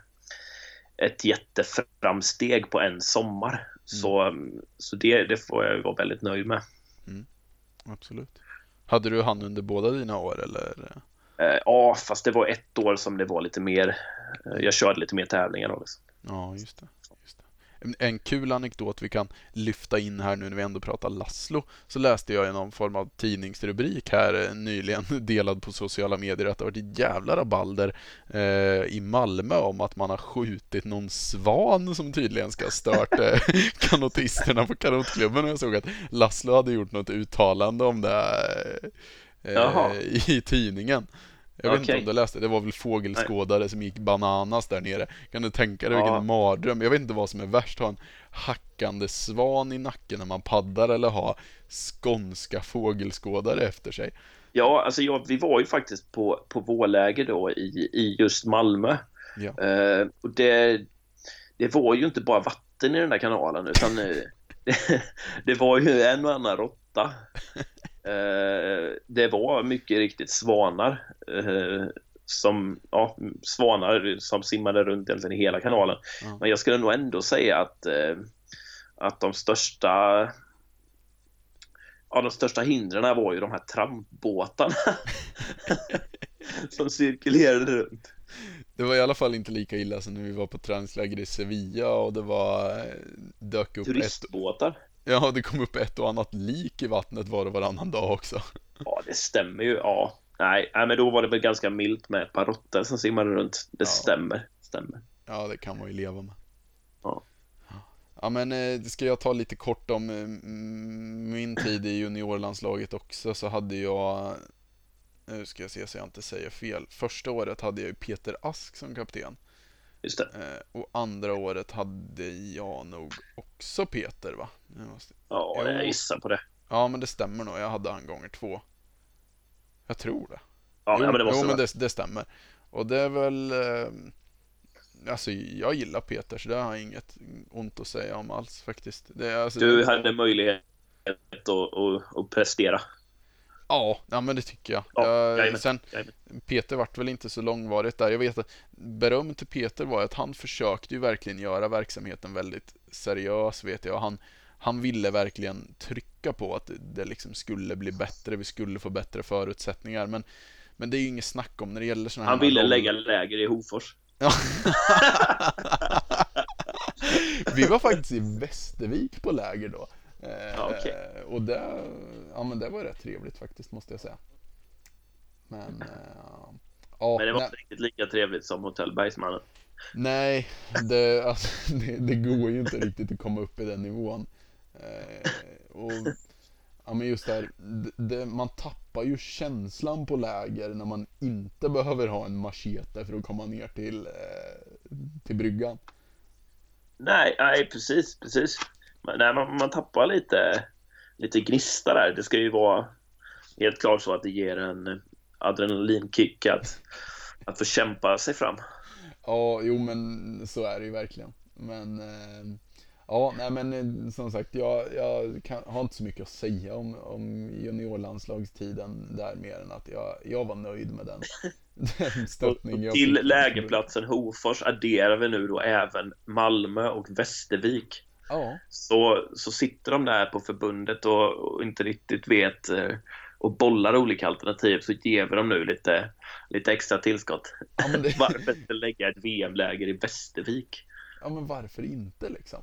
ett jätteframsteg på en sommar. Mm. Så, så det, det får jag vara väldigt nöjd med. Mm. Absolut. Hade du han under båda dina år eller? Eh, ja, fast det var ett år som det var lite mer. Eh, jag körde lite mer tävlingar då. Liksom. Ja, just det, En, kul anekdot vi kan lyfta in här nu när vi ändå pratar Laszlo. Så läste jag i någon form av tidningsrubrik här eh, nyligen delad på sociala medier att det varit ett jävla rabalder eh, i Malmö om att man har skjutit någon svan som tydligen ska ha stört eh, kanotisterna på kanotklubben. Och jag såg att Laszlo hade gjort något uttalande om det eh, i tidningen. Jag vet inte om du läste, det var väl fågelskådare Nej. som gick bananas där nere. Kan du tänka dig ja. vilken mardröm? Jag vet inte vad som är värst, ha en hackande svan i nacken när man paddar eller ha skånska fågelskådare efter sig. Ja, alltså ja, vi var ju faktiskt på, på vårläger då i, i just Malmö. Ja. Uh, och det, det var ju inte bara vatten i den där kanalen utan det, det var ju en och annan råtta. Eh, det var mycket riktigt svanar eh, som, ja, svanar som simmade runt egentligen i hela kanalen. Mm. Men jag skulle nog ändå säga att, eh, att de största ja, de största hindren var ju de här trampbåtarna som cirkulerade runt. Det var i alla fall inte lika illa som när vi var på träningsläger i Sevilla och det var dök upp Turistbåtar? Ett, Ja, det kom upp ett och annat lik i vattnet var och varannan dag också. Ja, det stämmer ju. Ja, nej, men då var det väl ganska milt med ett par råttor som simmade runt. Det ja. stämmer, stämmer. Ja, det kan man ju leva med. Ja. Ja, men eh, ska jag ta lite kort om eh, min tid i juniorlandslaget också så hade jag nu ska jag se så jag inte säger fel. Första året hade jag ju Peter Ask som kapten. Just det. Eh, och andra året hade jag nog också Peter va? Jag måste... Ja, jag, jag gissar på det. Ja, men det stämmer nog. Jag hade han gånger två. Jag tror det. Ja, jo, men det måste jo, men det, det, stämmer. Och det är väl... Eh, alltså, jag gillar Peter, så det har jag inget ont att säga om alls faktiskt. Det, alltså, du hade möjlighet att, att, att prestera. Ja, ja men det tycker jag. Ja, jag sen, Peter vart väl inte så långvarigt där. Jag vet att beröm till Peter var att han försökte ju verkligen göra verksamheten väldigt seriös, vet jag. Han, han ville verkligen trycka på att det liksom skulle bli bättre, vi skulle få bättre förutsättningar. Men, men det är ju inget snack om när det gäller sådana här... Han ville lägga läger i Hofors. vi var faktiskt i Västervik på läger då. Ja, okay. Eh, och det, ja, men det var rätt trevligt faktiskt måste jag säga. Men, uh, ja, men det var inte riktigt lika trevligt som Hotell Bergsmannen. Nej, det, alltså, det, det, går ju inte riktigt att komma upp i den nivån. Uh, och, ja, men just där, det, man tappar ju känslan på läger när man inte behöver ha en machete för att komma ner till, till bryggan. Nej, nej precis, precis nej, man, man tappar lite, lite gnista där. Det ska ju vara helt klart så att det ger en adrenalinkick att, att få kämpa sig fram. Ja, jo men så är det ju verkligen. Men eh, ja, nej men eh, som sagt, jag, jag kan, har inte så mycket att säga om, om juniorlandslagstiden där mer än att jag, jag var nöjd med den. den stöttning jag till lägerplatsen Hofors adderar vi nu då även Malmö och Västervik. Ja. Så, så sitter de där på förbundet och, och inte riktigt vet eh, och bollar olika alternativ så ger vi dem nu lite, lite extra tillskott. Ja, det... varför inte lägga ett VM-läger i Västervik? Ja, men varför inte liksom?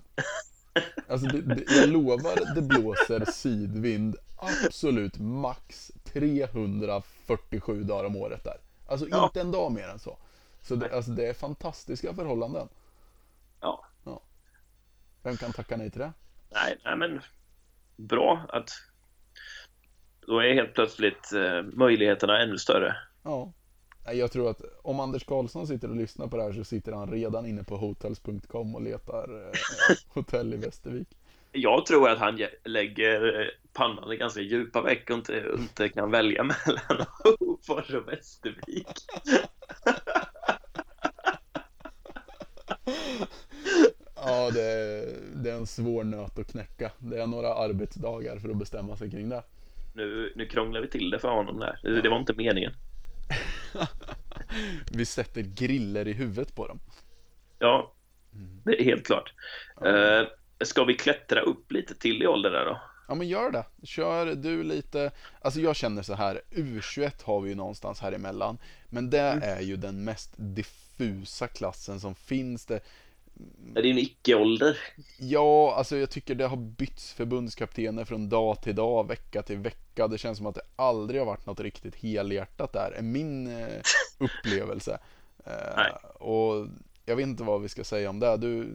Alltså, det, det, jag lovar, det blåser sydvind absolut max 347 dagar om året där. Alltså ja. inte en dag mer än så. Så det, alltså, det är fantastiska förhållanden. Ja. Vem kan tacka nej till det? Nej, nej men bra att då är helt plötsligt eh, möjligheterna ännu större. Ja. Jag tror att om Anders Karlsson sitter och lyssnar på det här så sitter han redan inne på hotels.com och letar eh, hotell i Västervik. Jag tror att han lägger eh, pannan i ganska djupa veck och inte, inte kan välja mellan Hofors och Västervik. Ja, det är, det är en svår nöt att knäcka. Det är några arbetsdagar för att bestämma sig kring det. Nu, nu krånglar vi till det för honom där. Det, det var inte meningen. vi sätter griller i huvudet på dem. Ja, det är helt klart. Ja. Uh, ska vi klättra upp lite till i ålder där då? Ja men gör det. Kör du lite, alltså jag känner så här, U21 har vi ju någonstans här emellan. Men det mm. är ju den mest diffusa klassen som finns. Det, är det en icke-ålder? Ja, alltså jag tycker det har bytts förbundskaptener från dag till dag, vecka till vecka. Det känns som att det aldrig har varit något riktigt helhjärtat där, är min eh, upplevelse. Nej. och jag vet inte vad vi ska säga om det. Du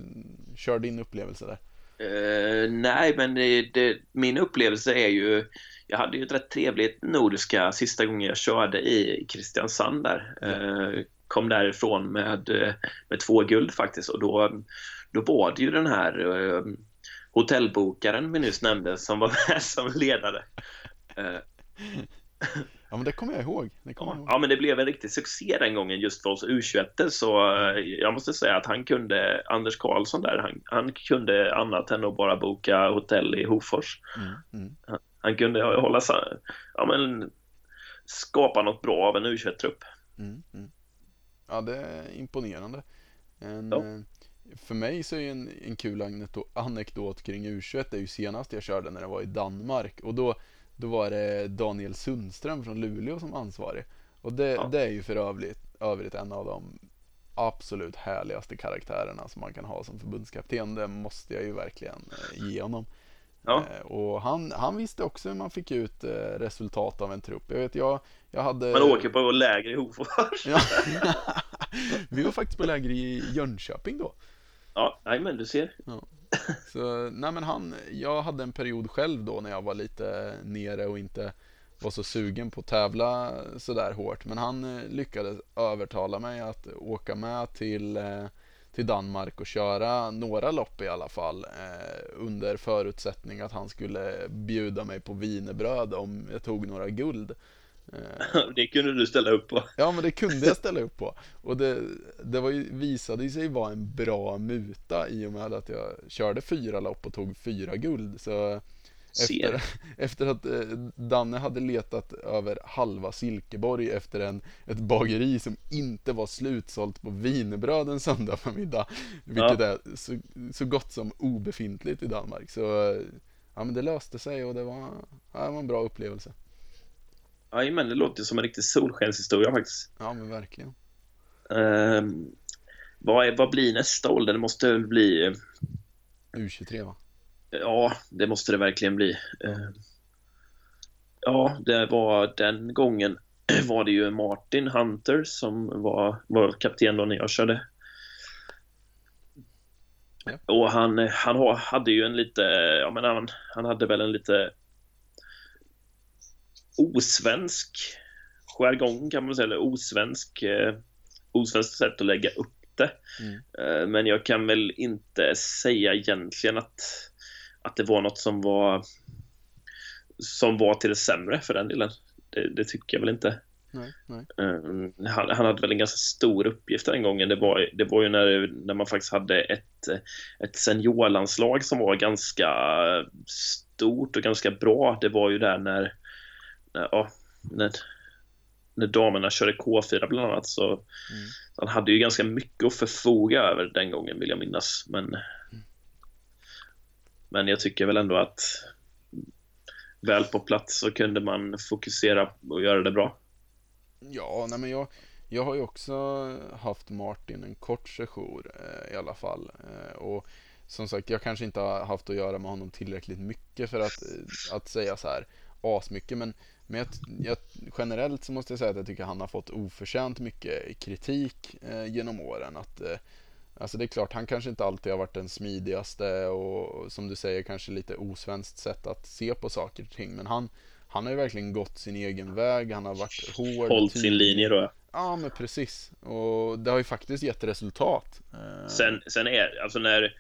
kör din upplevelse där. Uh, nej, men det, det, min upplevelse är ju... Jag hade ju ett rätt trevligt nordiska sista gången jag körde i Kristiansand där. Uh, kom därifrån med, med två guld faktiskt och då, då var det ju den här uh, hotellbokaren vi nyss nämnde som var med som ledare. Ja men det kommer jag ihåg. Det kommer ja, jag ihåg. ja, men det blev en riktig succé den gången just för oss U21 så eh, jag måste säga att han kunde, Anders Karlsson där, han, han kunde annat än att bara boka hotell i Hofors. Mm, mm. Han, han kunde hålla ja men skapa något bra av en U21-trupp. Mm, mm. Ja, det är imponerande. En, Ja. eh, För mig så är en, en kul anekdot, kring U21 det är ju senast jag körde när det var i Danmark och då, då var det Daniel Sundström från Luleå som ansvarig. Och det, Ja. det är ju för övrigt, övrigt en av de absolut härligaste karaktärerna som man kan ha som förbundskapten. Det måste jag ju verkligen eh, ge honom. Ja. Eh, Och han, han visste också hur man fick ut resultat av en trupp. Jag vet, jag, jag hade... Man åker på läger i Hofors. Ja. Vi var faktiskt på läger i Jönköping då. Ja, nej men du ser. Så, nej men han, jag hade en period själv då när jag var lite nere och inte var så sugen på att tävla sådär hårt. Men han eh, lyckades övertala mig att åka med till, eh, till Danmark och köra några lopp i alla fall. Eh, under förutsättning att han skulle bjuda mig på wienerbröd om jag tog några guld. Eh, Det kunde du ställa upp på. Ja men det kunde jag ställa upp på. Och det, det var ju, visade sig vara en bra muta i och med att jag körde fyra lopp och tog fyra guld. Så efter, efter att eh, Danne hade letat över halva Silkeborg efter en, ett bageri som inte var slutsålt på wienerbröd en söndag förmiddag. Vilket är så, så gott som obefintligt i Danmark. Så eh, ja men det löste sig och det var, ja, det var en bra upplevelse. Jajamän, det låter som en riktig solskenshistoria faktiskt. Ja men verkligen. Ehm, vad, är, vad blir nästa ålder? Det måste väl bli... U23 va? Ja, det måste det verkligen bli. Ehm, ja, det var den gången var det ju Martin Hunter som var, var kapten då när jag körde. Ja. Och han, han ha- hade ju en lite, ja men han, han hade väl en lite osvensk jargong kan man säga, eller osvensk, eh, osvenskt sätt att lägga upp det. Mm. Eh, men jag kan väl inte säga egentligen att, att det var något som var som var till det sämre för den delen. Det, det tycker jag väl inte. Nej, nej. Eh, han, han hade väl en ganska stor uppgift den gången. Det var, det var ju när, när man faktiskt hade ett, ett seniorlandslag som var ganska stort och ganska bra. Det var ju där när, när, ja, när, när damerna körde K4 bland annat. Så Mm. han hade ju ganska mycket att förfoga över den gången vill jag minnas. Men, men jag tycker väl ändå att väl på plats så kunde man fokusera och göra det bra. Ja, nej men jag, jag har ju också haft Martin en kort sejour eh, i alla fall. Eh, och som sagt, jag kanske inte har haft att göra med honom tillräckligt mycket för att, eh, att säga så här asmycket. Men, men jag, jag, generellt så måste jag säga att jag tycker han har fått oförtjänt mycket kritik eh, genom åren. Att, eh, alltså det är klart, han kanske inte alltid har varit den smidigaste och som du säger kanske lite osvenskt sätt att se på saker och ting. Men han, han har ju verkligen gått sin egen väg. Han har varit hård. Hållit sin linje då. Ja, men precis. Och det har ju faktiskt gett resultat. Eh, Sen, sen är alltså när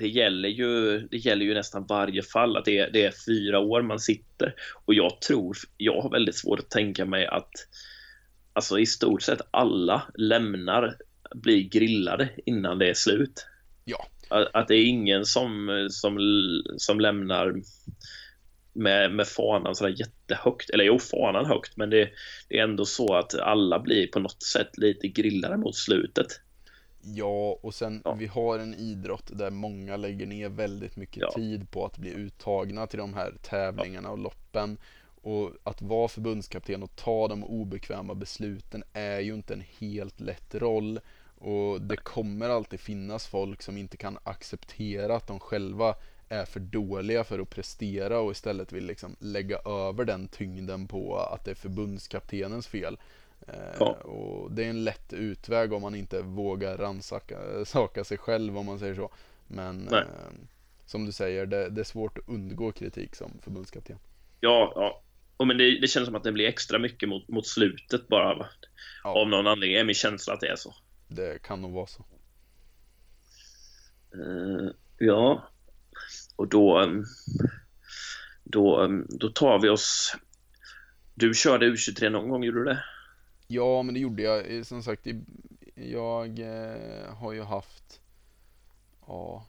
det gäller ju, det gäller ju nästan varje fall att det är, det är fyra år man sitter och jag tror, jag har väldigt svårt att tänka mig att alltså i stort sett alla lämnar, blir grillade innan det är slut. Ja. Att, att det är ingen som, som, som lämnar med, med fanan sådär jättehögt. Eller jo, fanan högt, men det, det är ändå så att alla blir på något sätt lite grillade mot slutet. Ja, och sen Ja. vi har en idrott där många lägger ner väldigt mycket Ja. tid på att bli uttagna till de här tävlingarna och loppen. Och att vara förbundskapten och ta de obekväma besluten är ju inte en helt lätt roll. Och det kommer alltid finnas folk som inte kan acceptera att de själva är för dåliga för att prestera och istället vill liksom lägga över den tyngden på att det är förbundskaptenens fel. Eh, Ja. Och det är en lätt utväg om man inte vågar rannsaka sig själv om man säger så. Men eh, som du säger, det, det är svårt att undgå kritik som förbundskapten. Ja, ja. Och men det, det känns som att det blir extra mycket mot, mot slutet bara. Ja. Av någon anledning är min känsla att det är så. Det kan nog vara så. Eh, ja. Och då, ehm, då, ehm, då tar vi oss... Du körde U23 någon gång, gjorde du det? Ja, men det gjorde jag. Eh, Som sagt, jag eh, har ju haft... Ja...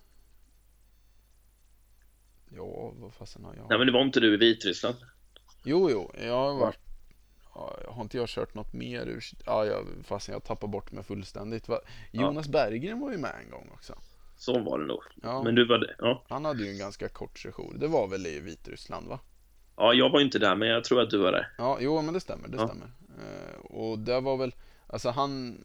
Ja, vad fasen har jag? Nej, men det var inte du i Vitryssland. Jo, jo, jag har varit... Ja, har inte jag kört något mer ur... Ja, jag, fasen jag tappar bort mig fullständigt. Jonas Berggren var ju med en gång också. Så var det nog. Ja, Men du var det. Ja. han hade ju en ganska kort session. Det var väl i Vitryssland, va? Ja, jag var inte där, men jag tror att du var där. Ja, jo men det stämmer, det Ja. stämmer. Eh, och det var väl, alltså han,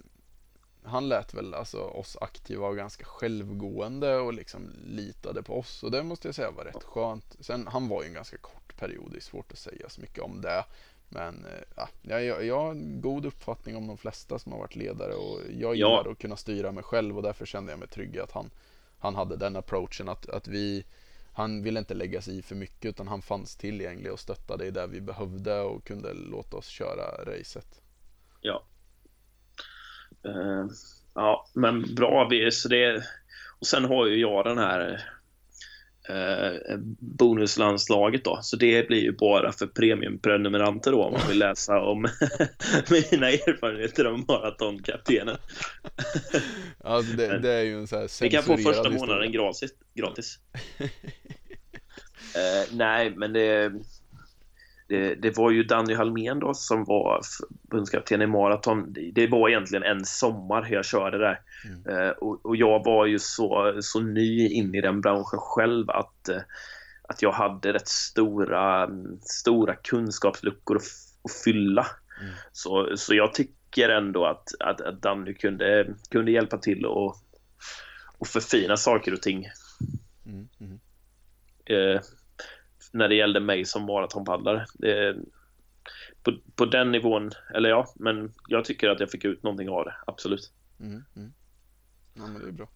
han lät väl alltså oss aktiva vara ganska självgående och liksom litade på oss och det måste jag säga var rätt skönt. Sen, han var ju en ganska kort period, det är svårt att säga så mycket om det. Men eh, ja, jag, jag, har en god uppfattning om de flesta som har varit ledare och jag Ja. gillar att kunna styra mig själv och därför kände jag mig trygg att han, han hade den approachen att, att vi han ville inte lägga sig i för mycket utan han fanns tillgänglig och stöttade i det vi behövde och kunde låta oss köra racet. Ja. Uh, ja, men bra. Vi, så det, och sen har ju jag den här eh, bonuslandslaget då. Så det blir ju bara för premiumprenumeranter då om man vill läsa om mina erfarenheter om maratonkaptenen. Alltså det, det är ju en så här Vi kan få första månaden gratis. gratis. eh, nej, men det, det, det var ju Danny Halmén då som var förbundskapten i maraton. Det, var egentligen en sommar jag körde där. Mm. Eh, och, och jag var ju så, så ny in i den branschen själv att, eh, att jag hade rätt stora, stora kunskapsluckor att, att fylla. Mm. Så, så jag tycker ändå att, att, att Danny kunde, kunde hjälpa till och, och förfina saker och ting Mm, mm. eh, när det gällde mig som maratonpaddlare. Det, på, på den nivån, eller ja, men jag tycker att jag fick ut någonting av det, absolut. Mm, mm. Ja men det är bra.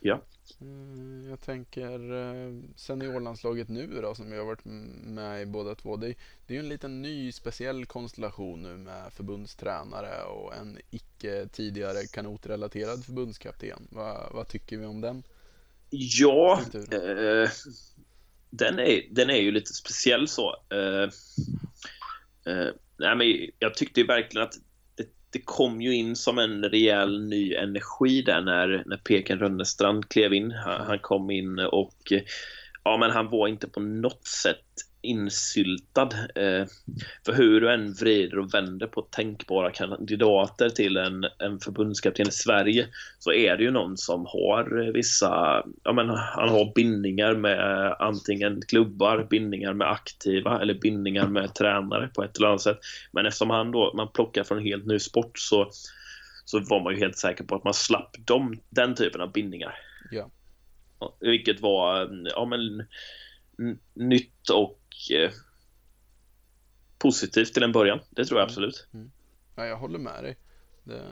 Ja. Eh, Jag tänker eh, seniorlandslaget nu då som jag har varit med i båda två. Det, det är ju en liten ny speciell konstellation nu med förbundstränare och en icke tidigare kanotrelaterad förbundskapten. Va, vad tycker vi om den? Ja, eh, den, är, den är ju lite speciell så. Eh, eh, nej, men jag tyckte ju verkligen att det, det kom ju in som en rejäl ny energi där när, när Peken Rönnestrand klev in. Han, han kom in och ja, men han var inte på något sätt insyltad. Eh, för hur du än vrider och vänder på tänkbara kandidater till en, en förbundskapten i Sverige så är det ju någon som har vissa, ja men han har bindningar med antingen klubbar, bindningar med aktiva eller bindningar med tränare på ett eller annat sätt. Men eftersom han då, man plockar från en helt ny sport så, så var man ju helt säker på att man slapp dem, den typen av bindningar. Ja. Vilket var, ja men nytt och eh, positivt till en början. Det tror jag Mm. absolut. Ja, jag håller med dig. Det,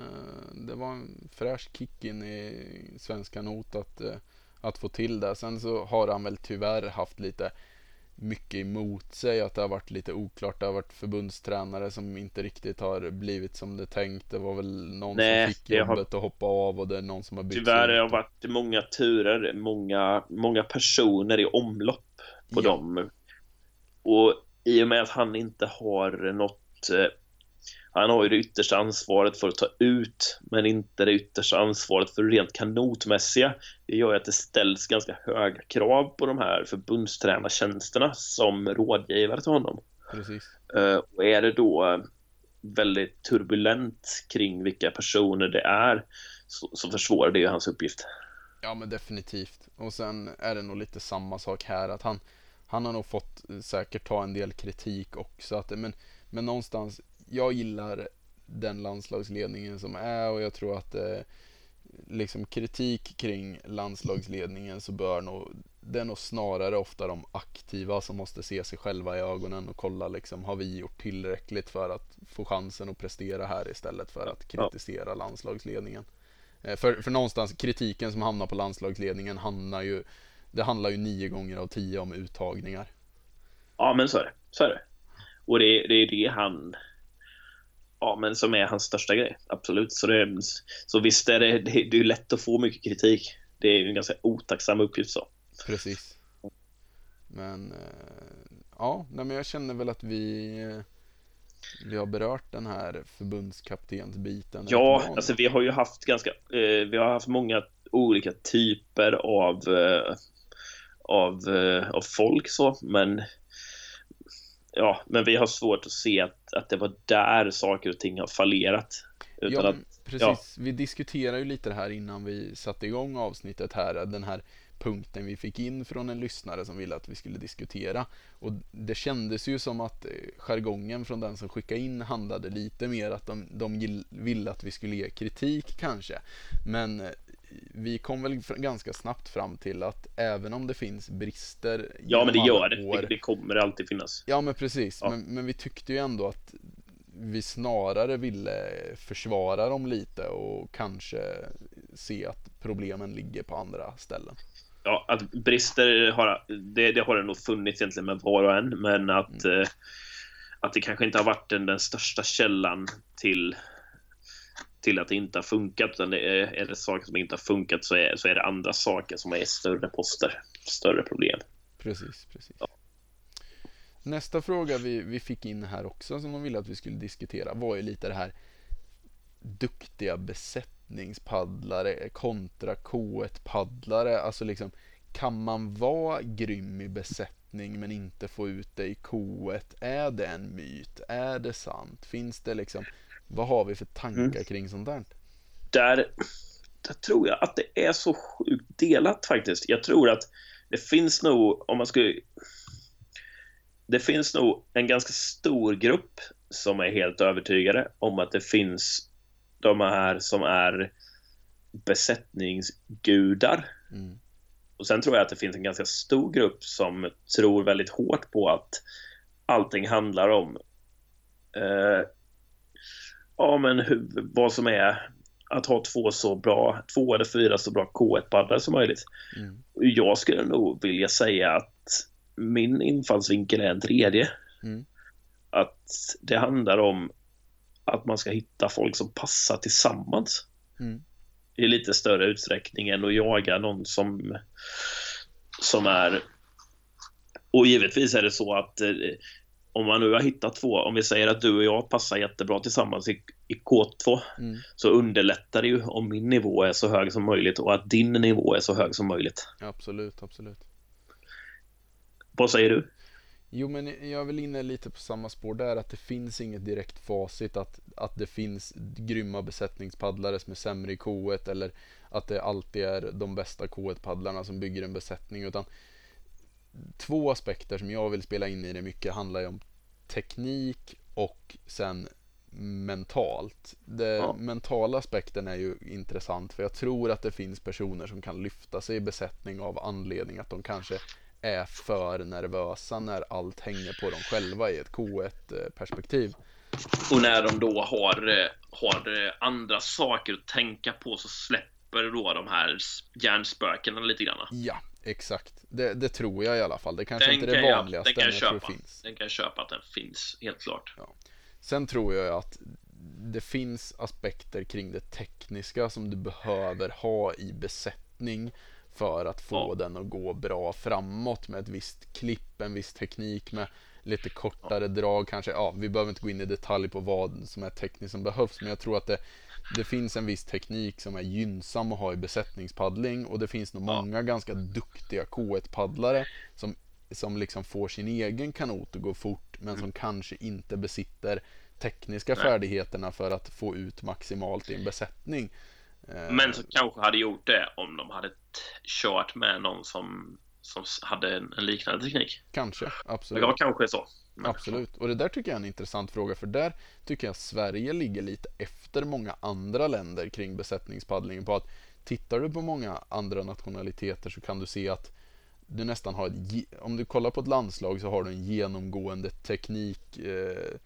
det var en fräsch kick in i svensk kanot att, eh, att få till det. Sen så har han väl tyvärr haft lite mycket emot sig. Att det har varit lite oklart. Det har varit förbundstränare som inte riktigt har blivit som det tänkt. Det var väl någon Nej, som fick det har- jobbet att hoppa av och det är någon som har bytt Tyvärr har det varit många turer, många, många personer i omlopp på Ja. dem. Och i och med att han inte har något eh, han har ju det yttersta ansvaret för att ta ut men inte det yttersta ansvaret för det rent kanotmässiga. Det gör ju att det ställs ganska höga krav på de här förbundstränartjänsterna som rådgivare till honom. Precis. Eh, och är det då eh, väldigt turbulent kring vilka personer det är så, så försvårar det ju hans uppgift. Ja men definitivt. Och sen är det nog lite samma sak här att han, han har nog fått eh, säkert ta en del kritik också. Att, men, men någonstans, jag gillar den landslagsledningen som är och jag tror att eh, liksom kritik kring landslagsledningen så bör nog det är nog snarare ofta de aktiva som måste se sig själva i ögonen och kolla liksom har vi gjort tillräckligt för att få chansen att prestera här istället för att kritisera ja. landslagsledningen. Eh, för, för någonstans kritiken som hamnar på landslagsledningen handlar ju det handlar ju nio gånger av tio om uttagningar. Ja men så är det, så är det. Och det, det är det han ja, men som är hans största grej. Absolut. Så, det, så visst är det, det, det är lätt att få mycket kritik. Det är en ganska otacksam uppgift så. Precis. Men eh, ja, men jag känner väl att vi eh, vi har berört den här förbundskaptensbiten. Ja, alltså vi har ju haft ganska, eh, vi har haft många olika typer av av, av folk så, men ja, men vi har svårt att se att, att det var där saker och ting har fallerat. Utan ja, att, precis. Ja. Vi diskuterade ju lite det här innan vi satte igång avsnittet här, den här punkten vi fick in från en lyssnare som ville att vi skulle diskutera. Och det kändes ju som att eh, jargongen från den som skickade in handlade lite mer att de, de ville att vi skulle ge kritik kanske. Men eh, vi kom väl ganska snabbt fram till att även om det finns brister Ja men det gör det, år, det kommer alltid finnas Ja men precis, ja. Men, men vi tyckte ju ändå att vi snarare ville försvara dem lite och kanske se att problemen ligger på andra ställen ja, att brister har det, det har det nog funnits egentligen med var och en, men att, mm. eh, att det kanske inte har varit den, den största källan till till att det inte har funkat, utan det är, är det saker som inte har funkat så är, så är det andra saker som är större poster, större problem. Precis, precis. Ja. Nästa fråga vi, vi fick in här också som de ville att vi skulle diskutera var ju lite det här duktiga besättningspaddlare kontra K1-paddlare. Alltså liksom, kan man vara grym i besättning men inte få ut det i K1? Är det en myt? Är det sant? Finns det liksom, vad har vi för tankar mm. kring sånt där? där? Där tror jag att det är så sjukt delat faktiskt. Jag tror att det finns nog, om man skulle det finns nog en ganska stor grupp som är helt övertygade om att det finns de här som är besättningsgudar. Mm. Och sen tror jag att det finns en ganska stor grupp som tror väldigt hårt på att allting handlar om eh, ja, men hur, vad som är att ha två så bra, två eller fyra så bra K1-paddlar som möjligt. Mm. Jag skulle nog vilja säga att min infallsvinkel är en tredje. Mm. Att det handlar om att man ska hitta folk som passar tillsammans. Mm. I lite större utsträckning än att jaga någon som, som är... Och givetvis är det så att eh, om man nu har hittat två, om vi säger att du och jag passar jättebra tillsammans i, i K2, mm. så underlättar det ju om min nivå är så hög som möjligt och att din nivå är så hög som möjligt. Absolut, absolut. Vad säger du? Jo, men jag är väl inne lite på samma spår där, att det finns inget direkt facit att, att det finns grymma besättningspaddlare som är sämre i K1 eller att det alltid är de bästa K1-paddlarna som bygger en besättning, utan två aspekter som jag vill spela in i det mycket handlar ju om teknik och sen mentalt. Den ja. mentala aspekten är ju intressant för jag tror att det finns personer som kan lyfta sig i besättning av anledning att de kanske är för nervösa när allt hänger på dem själva i ett K1-perspektiv. Och när de då har, eh, har eh, andra saker att tänka på så släpper då de här hjärnspökena lite grann. Ja, exakt. Det, det tror jag i alla fall. Det kanske den inte är det vanligaste, jag, den kan jag, köpa. finns. Den kan jag köpa att den finns, helt klart. Ja. Sen tror jag att det finns aspekter kring det tekniska som du behöver ha i besättning för att få ja. den att gå bra framåt med ett visst klipp, en viss teknik med lite kortare ja. drag kanske. Ja, vi behöver inte gå in i detalj på vad som är tekniskt som behövs, men jag tror att det, det finns en viss teknik som är gynnsam att ha i besättningspaddling och det finns nog ja. många ganska duktiga K1-paddlare som, som liksom får sin egen kanot att gå fort, men mm. som kanske inte besitter tekniska Nej. färdigheterna för att få ut maximalt i en besättning. Eh, Men som kanske hade gjort det om de hade kört med någon som, som hade en, en liknande teknik. Kanske, absolut. Ja, kanske så. Men... Absolut, och det där tycker jag är en intressant fråga för där tycker jag Sverige ligger lite efter många andra länder kring besättningspaddling på att tittar du på många andra nationaliteter så kan du se att du nästan har ett, om du kollar på ett landslag så har du en genomgående teknik eh,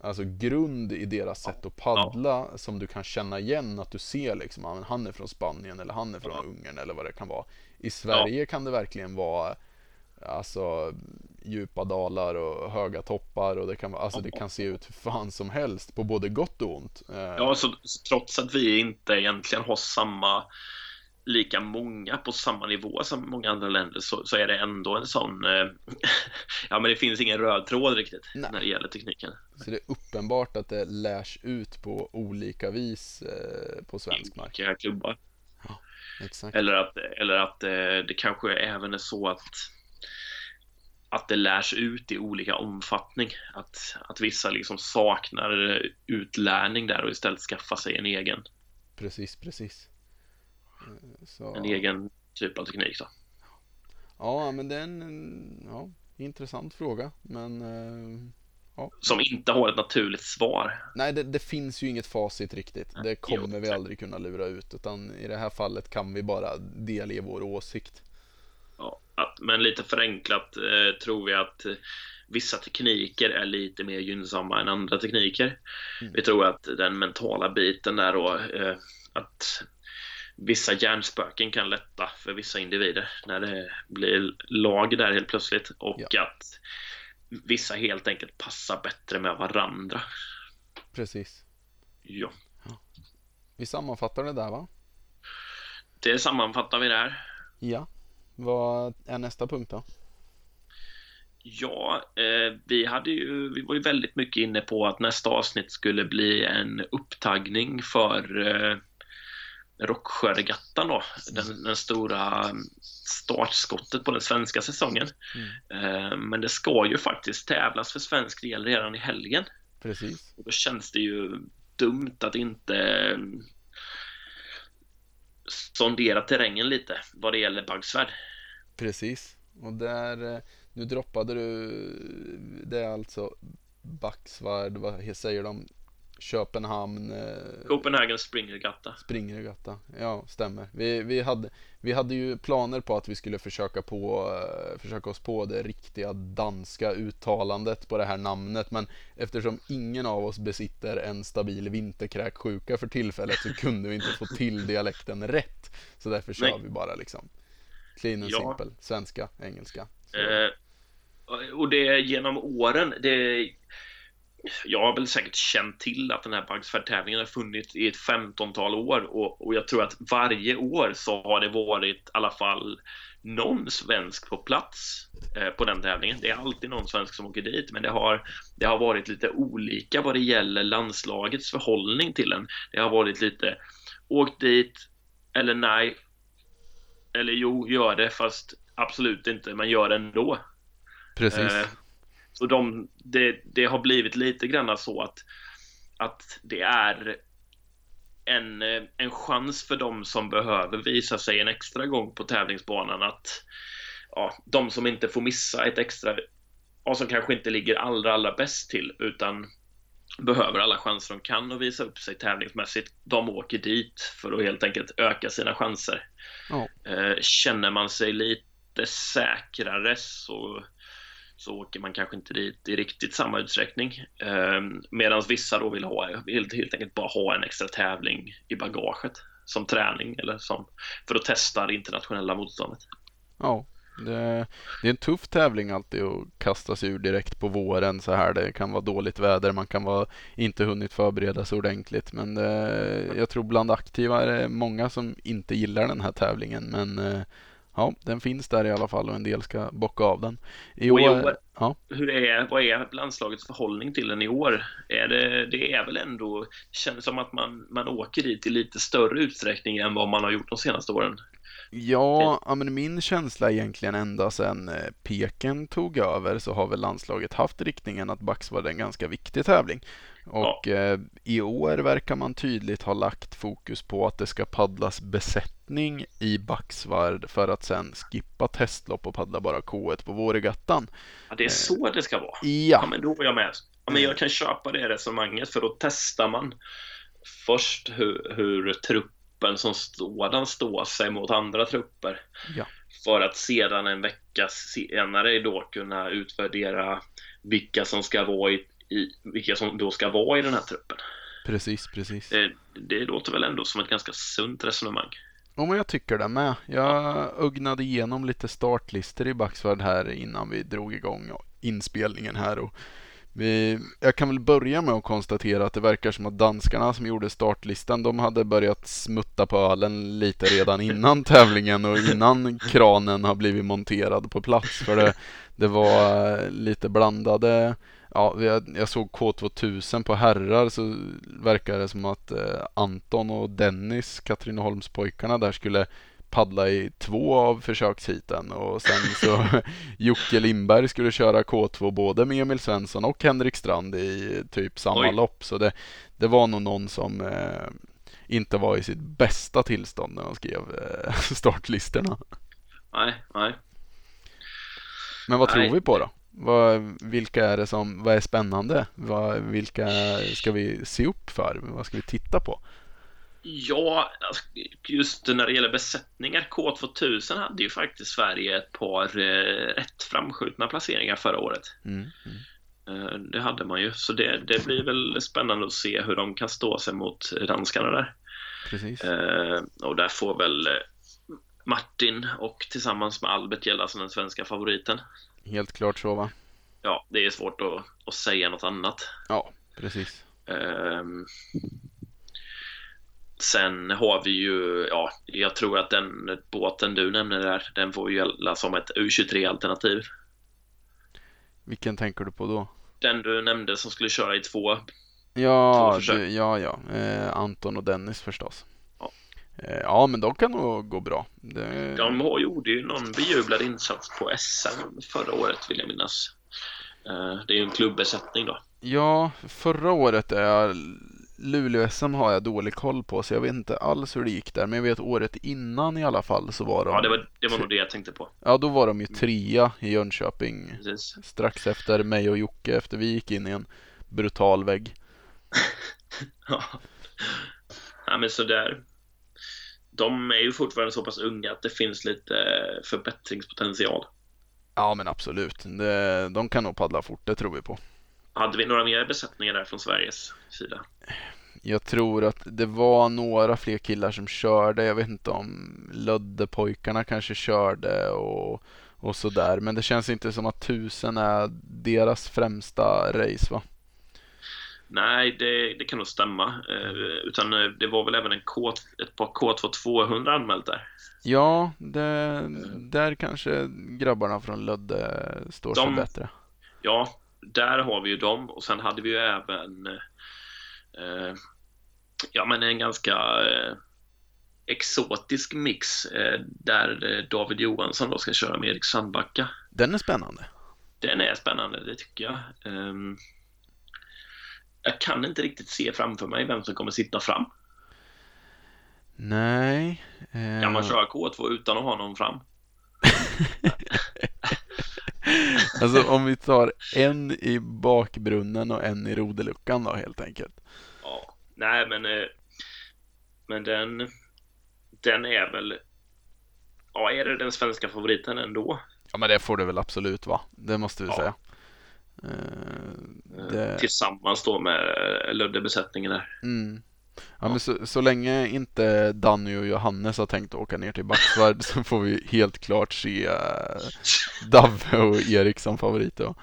alltså grund i deras sätt att paddla som du kan känna igen att du ser liksom, ah, han är från Spanien eller han är från. Ungern eller vad det kan vara. I Sverige ja. kan det verkligen vara alltså djupa dalar och höga toppar och det kan, alltså, det kan se ut hur fan som helst på både gott och ont. Eh, ja, så, trots att vi inte egentligen har samma lika många på samma nivå som många andra länder så, så är det ändå en sån eh, ja men det finns ingen röd tråd riktigt Nej. när det gäller tekniken. Så det är uppenbart att det lärs ut på olika vis eh, på svensk mark. Olika klubbar. Exakt. Eller att, eller att eh, det kanske även är så att att det lärs ut i olika omfattning. Att, att vissa liksom saknar utlärning där och istället skaffar sig en egen. Precis, precis. Så... En egen typ av teknik då. Ja, men det är en ja, intressant fråga. Men eh, ja. Som inte har ett naturligt svar. Nej, det, det finns ju inget facit riktigt. Det kommer vi aldrig kunna lura ut. Utan i det här fallet kan vi bara delge vår åsikt. Ja, att, men lite förenklat eh, tror vi att eh, vissa tekniker är lite mer gynnsamma än andra tekniker. Mm. Vi tror att den mentala biten där då, eh, att vissa hjärnspöken kan lätta för vissa individer när det blir lag där helt plötsligt och ja. att vissa helt enkelt passar bättre med varandra. Precis. Ja. ja. Vi sammanfattar det där va? Det sammanfattar vi där. Ja. Vad är nästa punkt då? Ja, eh, vi, hade ju, vi var ju väldigt mycket inne på att nästa avsnitt skulle bli en upptagning för eh, Rocksjöregattan då, den, den, stora startskottet på den svenska säsongen. Mm. Eh, men det ska ju faktiskt tävlas för svensk del redan i helgen. Precis. Och då känns det ju dumt att inte sondera terrängen lite vad det gäller baggsvärd. Precis, och där, eh, nu droppade du, det är alltså Backsvärd, vad säger de, Köpenhamn. Eh, Copenhagen Springregatta. Springregatta, ja stämmer. Vi, vi, hade, vi hade ju planer på att vi skulle försöka, på, eh, försöka oss på det riktiga danska uttalandet på det här namnet. Men eftersom ingen av oss besitter en stabil vinterkräksjuka för tillfället så kunde vi inte få till dialekten rätt. Så därför kör Nej. vi bara liksom clean and ja. simple, svenska, engelska. Eh, och det genom åren, det jag har väl säkert känt till att den här Bugsfire-tävlingen har funnits i ett 15-tal år och, och, jag tror att varje år så har det varit i alla fall någon svensk på plats eh, på den tävlingen. Det är alltid någon svensk som åker dit, men det har, det har varit lite olika vad det gäller landslagets förhållning till den. Det har varit lite åk dit eller nej, eller jo, gör det, fast absolut inte, men gör det ändå. Precis. Eh, så de, det, det har blivit lite grann så att, att det är en, en chans för de som behöver visa sig en extra gång på tävlingsbanan att ja, de som inte får missa ett extra och som kanske inte ligger allra, allra bäst till utan behöver alla chanser de kan och visa upp sig tävlingsmässigt. De åker dit för att helt enkelt öka sina chanser. Oh. känner man sig lite säkrare så så åker man kanske inte dit i riktigt samma utsträckning. Ehm, Medan vissa då vill, ha, vill helt enkelt bara ha en extra tävling i bagaget som träning eller som för att testa det internationella motståndet. Ja, det, det, är en tuff tävling alltid att kasta sig ur direkt på våren så här. Det kan vara dåligt väder, man kan vara inte hunnit förbereda sig ordentligt. Men det, jag tror bland aktiva är det många som inte gillar den här tävlingen. Men eh, ja, den finns där i alla fall och en del ska bocka av den. I år, i år ja. hur är, vad är landslagets förhållning till den i år? Är det, det är väl ändå, känns som att man, man åker dit i lite större utsträckning än vad man har gjort de senaste åren. Ja, ja men min känsla egentligen ända sedan eh, Peken tog över så har väl landslaget haft riktningen att Bax var en ganska viktig tävling. Och ja. eh, i år verkar man tydligt ha lagt fokus på att det ska paddlas besättning i Baxvard för att sen skippa testlopp och paddla bara K1 på vårregattan. Ja, det är så det ska vara. Ja. ja men då är jag med. Ja, men jag kan köpa det resonemanget för då testar man först hur, hur trupp truppen som sådan stå sig mot andra trupper. Ja. För att sedan en vecka senare då kunna utvärdera vilka som ska vara i, i vilka som då ska vara i den här truppen. Precis, precis. Det, det låter väl ändå som ett ganska sunt resonemang. Ja, men jag tycker det med. Jag ögnade igenom lite startlistor i Backsvärd här innan vi drog igång inspelningen här. Och vi, jag kan väl börja med att konstatera att det verkar som att danskarna som gjorde startlistan, de hade börjat smutta på ölen lite redan innan tävlingen och innan kranen har blivit monterad på plats. För det, det var lite blandade Ja, jag, såg K2000 på herrar så verkar det som att eh, Anton och Dennis, Katrineholmspojkarna där skulle paddla i två av försökshiten och sen så Jocke Lindberg skulle köra K2 både med Emil Svensson och Henrik Strand i typ samma Oj. lopp. Så det, det var nog någon som eh, inte var i sitt bästa tillstånd när han skrev eh, startlistorna. Nej, nej. Men vad nej. tror vi på då? Vad, vilka är det som, vad är spännande? Vad, vilka ska vi se upp för? Vad ska vi titta på? Ja, alltså, just när det gäller besättningar, K2000 hade ju faktiskt Sverige ett par eh, rätt framskjutna placeringar förra året. Mm, mm. Eh, det hade man ju, så det, det blir väl spännande att se hur de kan stå sig mot danskarna där. Precis. Eh, och där får väl eh, Martin och tillsammans med Albert gälla som den svenska favoriten. Helt klart så va? Ja, det är svårt att, att säga något annat. Ja, precis. Um, sen har vi ju, ja, jag tror att den båten du nämner där, den får ju gälla som ett U23-alternativ. Vilken tänker du på då? Den du nämnde som skulle köra i två Ja, två du, ja, ja. Eh, Anton och Dennis förstås. Eh, ja, men de kan nog gå bra. Det... De gjorde ju någon bejublad insats på SM förra året vill jag minnas. Eh, det är ju en klubbesättning då. Ja, förra året är Luleå-SM har jag dålig koll på så jag vet inte alls hur det gick där. Men jag vet året innan i alla fall så var de... Ja, det var, det var nog det jag tänkte på. Ja, då var de ju trea i Jönköping. Precis. Strax efter mig och Jocke efter vi gick in i en brutal vägg. ja. ja, men sådär de är ju fortfarande så pass unga att det finns lite förbättringspotential. Ja, men absolut. De kan nog paddla fort, det tror vi på. Hade vi några mer besättningar där från Sveriges sida? Jag tror att det var några fler killar som körde. Jag vet inte om Löddepojkarna kanske körde och, och sådär. Men det känns inte som att tusen är deras främsta race va? Nej, det, det kan nog stämma. Eh, utan eh, det var väl även en K, ett par K2 200 anmält där. Ja, det, där kanske grabbarna från Lödde står sig bättre. Ja, där har vi ju dem och sen hade vi ju även eh, ja, men en ganska eh, exotisk mix eh, där David Johansson då ska köra med Erik Sandbacka. Den är spännande. Den är spännande, det tycker jag. Jag kan inte riktigt se framför mig vem som kommer sitta fram. Nej. Eh... Kan man köra K2 utan att ha någon fram? alltså om vi tar en i bakbrunnen och en i rodeluckan då helt enkelt. Ja, nej men eh, men den den är väl ja, är det den svenska favoriten ändå? Ja, men det får det väl absolut vara. Det måste vi ja. säga. Eh, det... Tillsammans då med Ludde-besättningen där. Mm. Ja, ja, men så, så länge inte Danny och Johannes har tänkt åka ner till Backsvärd så får vi helt klart se Davve och Erik som favoriter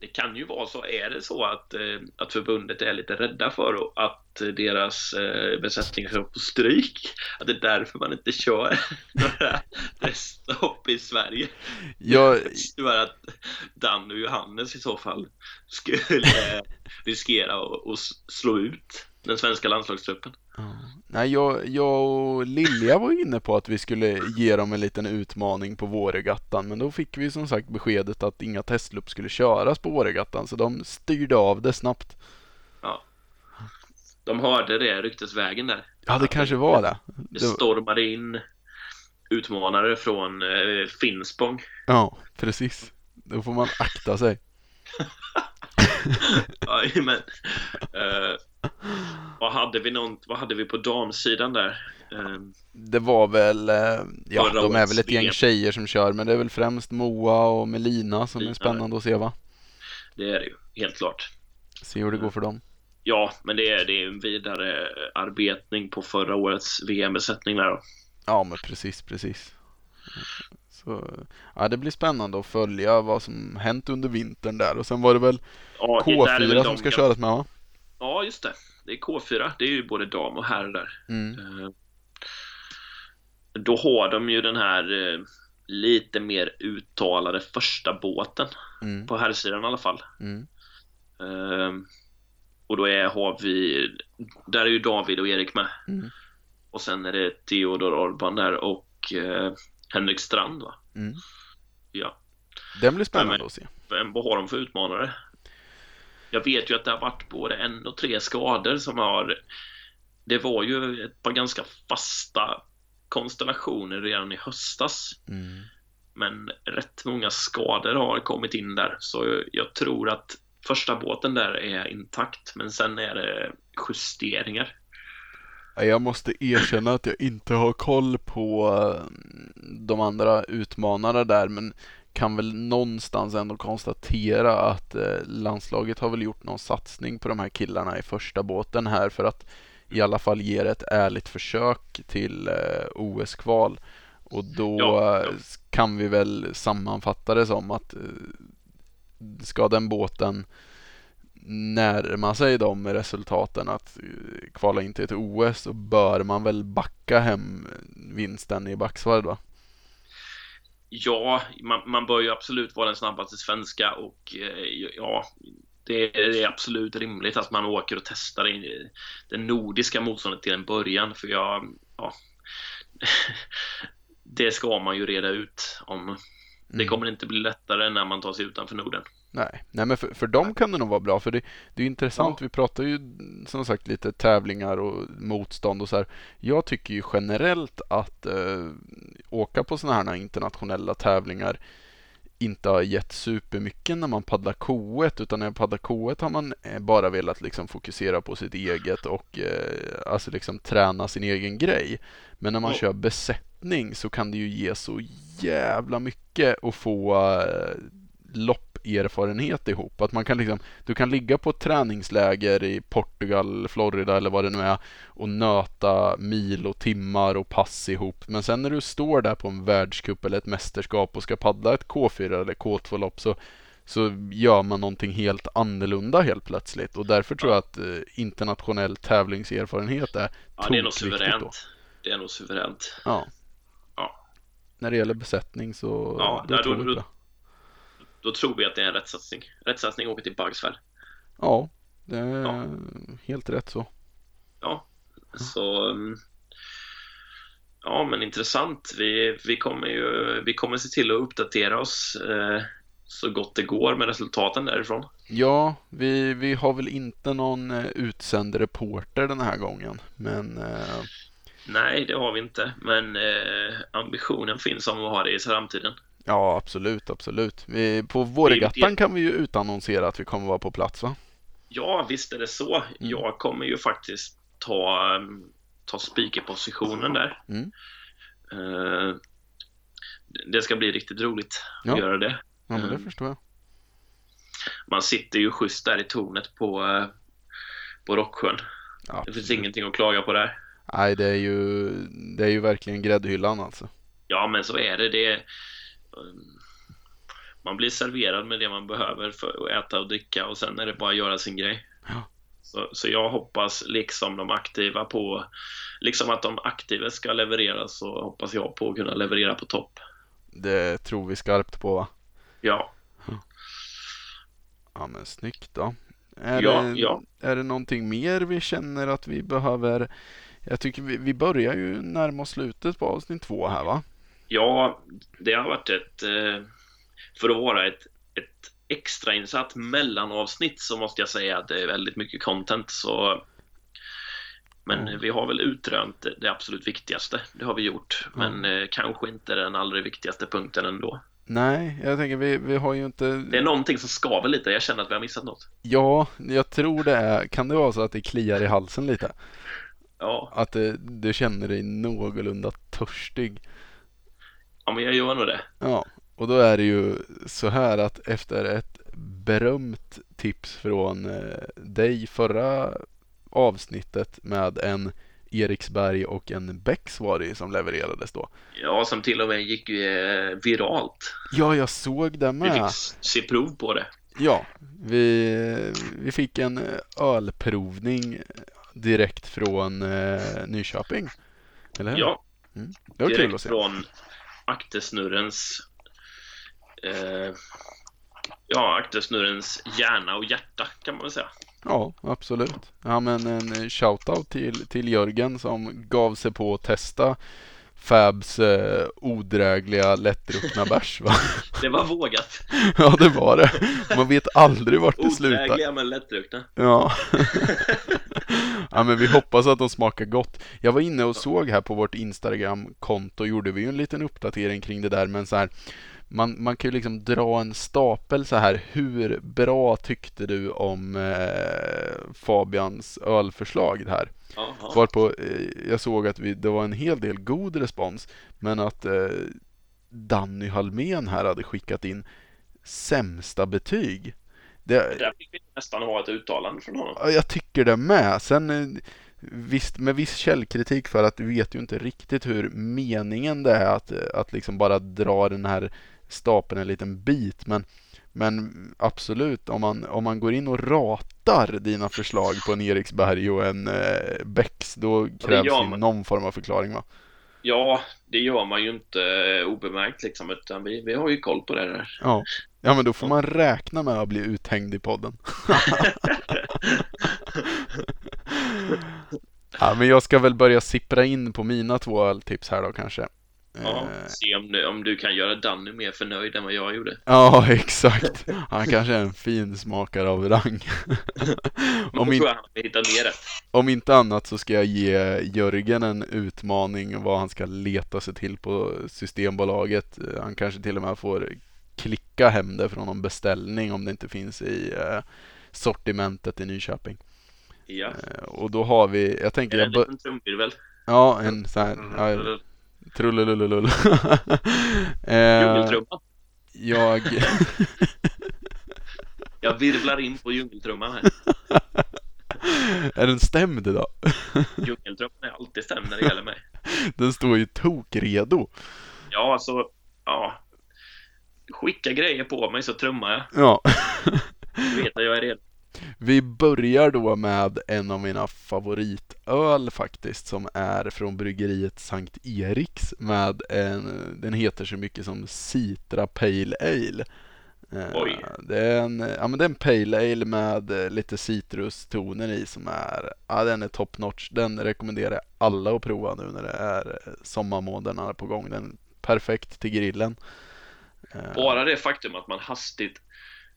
det kan ju vara så, är det så att, eh, att förbundet är lite rädda för att deras eh, besättning ska på stryk? Att det är därför man inte kör några testhopp i Sverige? Jag... Var att Dan och Johannes i så fall skulle riskera att slå ut den svenska landslagstruppen. Nej, jag, jag och Lilja var inne på att vi skulle ge dem en liten utmaning på Vårregattan men då fick vi som sagt beskedet att inga testlopp skulle köras på Vårregattan så de styrde av det snabbt. Ja. De hörde det ryktesvägen där. Ja, det kanske var det. Det stormade in utmanare från eh, Finspång. Ja, precis. Då får man akta sig. ja, men uh, Vad hade vi, någon, vad hade vi på damsidan där? Ehm, Det var väl, eh, ja de är väl ett gäng tjejer som kör men det är väl främst Moa och Melina som är Melina, spännande att se va? det är det ju, helt klart. Se hur det går för dem. Ja, men det är, det är en vidare arbetning på förra årets VM-besättning där då. Ja men precis, precis. Så, ja det blir spännande att följa vad som hänt under vintern där och sen var det väl Ja, det där är väl K4 de som ska jag- köras med va? Ja, just det. Det är K4. Det är ju både dam och herr där. Mm. Eh, Då har de ju den här eh, lite mer uttalade första båten. Mm. På herrsidan i alla fall. Mm. Eh, Och då är, har vi, där är ju David och Erik med. Mm. Och sen är det Theodor Orban där och eh, Henrik Strand va? Mm. Ja. Den blir spännande men- att se. Vem, vad har de för utmanare? Jag vet ju att det har varit både en och tre skador som har... Det var ju ett par ganska fasta konstellationer redan i höstas. Mm. Men rätt många skador har kommit in där. Så jag tror att första båten där är intakt. Men sen är det justeringar. Ja, Jag måste erkänna att jag inte har koll på eh, de andra utmanarna där men kan väl någonstans ändå konstatera att eh, landslaget har väl gjort någon satsning på de här killarna i första båten här för att i alla fall ge ett ärligt försök till eh, OS-kval. Och då Ja, eh, ja. kan vi väl sammanfatta det som att eh, ska den båten närma sig de resultaten att eh, kvala in till ett OS så bör man väl backa hem vinsten i backsvarv va? Ja, man, man bör ju absolut vara den snabbaste svenska och eh, ja, det är, absolut rimligt att man åker och testar in det nordiska motståndet till en början för jag, ja, det ska man ju reda ut om. Det Mm. kommer inte bli lättare när man tar sig utanför Norden. Nej, nej men för, för dem kan det nog vara bra för det, det är intressant. Ja. Vi pratar ju som sagt lite tävlingar och motstånd och så här. Jag tycker ju generellt att eh, åka på sådana här internationella tävlingar inte har gett supermycket när man paddlar K1 utan när man paddlar K1 har man eh, bara velat liksom fokusera på sitt eget och eh, alltså liksom träna sin egen grej. Men när man Ja. kör besättning så kan det ju ge så jävla mycket att få eh, lopperfarenhet ihop. Att man kan liksom, du kan ligga på ett träningsläger i Portugal, Florida eller vad det nu är och nöta mil och timmar och pass ihop. Men sen när du står där på en världscup eller ett mästerskap och ska paddla ett K4 eller K2-lopp så, så gör man någonting helt annorlunda helt plötsligt. Och därför tror jag att eh, internationell tävlingserfarenhet är Ja, det är nog då. suveränt. Det är nog suveränt. Ja. Ja. När det gäller besättning så Ja, då då- då-. Då tror vi att det är en rätt satsning. Rätt satsning åka till Bagsvärd. Ja, det är Ja. helt rätt så. Ja, så... mm, Ja, men intressant. Vi, vi, kommer ju, vi kommer se till att uppdatera oss eh, så gott det går med resultaten därifrån. Ja, vi, vi har väl inte någon eh, utsänd reporter den här gången. Men eh, Nej, det har vi inte, men eh, ambitionen finns om att ha det i framtiden. Ja, absolut, absolut. Vi, på Vårregattan kan vi ju utannonsera att vi kommer vara på plats va? Ja, visst är det så. Jag kommer ju faktiskt ta, mm, ta speakerpositionen där. Mm. Eh, det ska bli riktigt roligt Ja. att göra det. Ja, men det Mm. förstår jag. Man sitter ju schysst där i tornet på, eh, på Rocksjön. Ja, Det finns absolut. ingenting att klaga på där. Nej, det är ju, det är ju verkligen gräddhyllan alltså. Ja, men så är det. det är, man blir serverad med det man behöver för att äta och dricka och sen är det bara att göra sin grej. Ja. Så, så jag hoppas, liksom de aktiva på Liksom att de aktiva ska leverera så hoppas jag på att kunna leverera på topp. Det tror vi skarpt på va? Ja, Ja men snyggt då. Är, Ja, det, ja. är det någonting mer vi känner att vi behöver? Jag tycker vi, vi börjar ju närma oss slutet på avsnitt två här va? Ja det har varit ett eh, För att vara ett, ett extrainsatt mellanavsnitt så måste jag säga att det är väldigt mycket content så Men Mm. vi har väl utrönt det absolut viktigaste. Det har vi gjort. Men eh, kanske inte den allra viktigaste punkten ändå. Nej, jag tänker vi, vi har ju inte... Det är någonting som skaver lite. Jag känner att vi har missat något. Ja, jag tror det är... Kan det vara så att det kliar i halsen lite? Ja, Att det, du känner dig någorlunda törstig? Ja men jag gör nog det. Ja, och då är det ju så här att efter ett berömt tips från eh, dig förra avsnittet med en Eriksberg och en Bex var det som levererades då. Ja, som till och med gick eh, viralt. Ja, jag såg det Vi med. fick s- se prov på det. Ja, vi, vi fick en ölprovning direkt från eh, Nyköping. Eller hur? Ja, det var kul att direkt se. från Aktesnurrens eh, Ja, Aktesnurrens hjärna och hjärta kan man väl säga. Ja, absolut. Ja, men en shoutout till, till Jörgen som gav sig på att testa Fabs eh, odrägliga lättdruckna bärs va? Det var vågat. ja, det var det. Man vet aldrig vart det slutar. Odrägliga men lättdruckna. Ja. ja, men vi hoppas att de smakar gott. Jag var inne och såg här på vårt Instagram-konto gjorde vi ju en liten uppdatering kring det där, men så här man, man kan ju liksom dra en stapel så här. Hur bra tyckte du om eh, Fabians ölförslag här? Jaha. Varpå eh, jag såg att vi, det var en hel del god respons, men att eh, Danny Halmén här hade skickat in sämsta betyg. Det, Där fick vi nästan ha ett uttalande från honom. Ja, jag tycker det med. Sen eh, visst, med viss källkritik för att du vet ju inte riktigt hur meningen det är att, att liksom bara dra den här stapeln en liten bit. Men, men absolut, om man, om man går in och ratar dina förslag på en Eriksberg och en eh, Bex, då krävs ju någon form av förklaring va? Ja, det gör man ju inte eh, obemärkt liksom, utan vi, vi har ju koll på det där. Ja. Ja, men då får man räkna med att bli uthängd i podden. ja, men jag ska väl börja sippra in på mina två öltips här då kanske. Ja, Eh, se om du, om du kan göra Danny mer förnöjd än vad jag gjorde. Ja, exakt. Han kanske är en fin smakare av rang. Om, in, om inte annat så ska jag ge Jörgen en utmaning vad han ska leta sig till på Systembolaget. Eh, Han kanske till och med får klicka hem det från någon beställning om det inte finns i eh, sortimentet i Nyköping. Ja. Eh, och då har vi, jag tänker, en liten trumvirvel? ja en sån här, ja, trullulullulull. eh, Djungeltrumman. jag, Jag virvlar in på djungeltrumman här. är den stämd idag? Djungeltrumman är alltid stämd när det gäller mig. Den står ju tokredo. Ja, alltså, ja. Skicka grejer på mig så trummar jag. Ja. Du vet att jag är redo. Vi börjar då med en av mina favoritöl faktiskt som är från bryggeriet Sankt Eriks med en, den heter så mycket som Citra Pale Ale. Eh, Oj. Det är en, ja men det är en Pale Ale med eh, lite citrustoner i som är, ja den är top notch. Den rekommenderar jag alla att prova nu när det är eh, sommarmånaderna på gång. Den är perfekt till grillen. Eh, Bara det faktum att man hastigt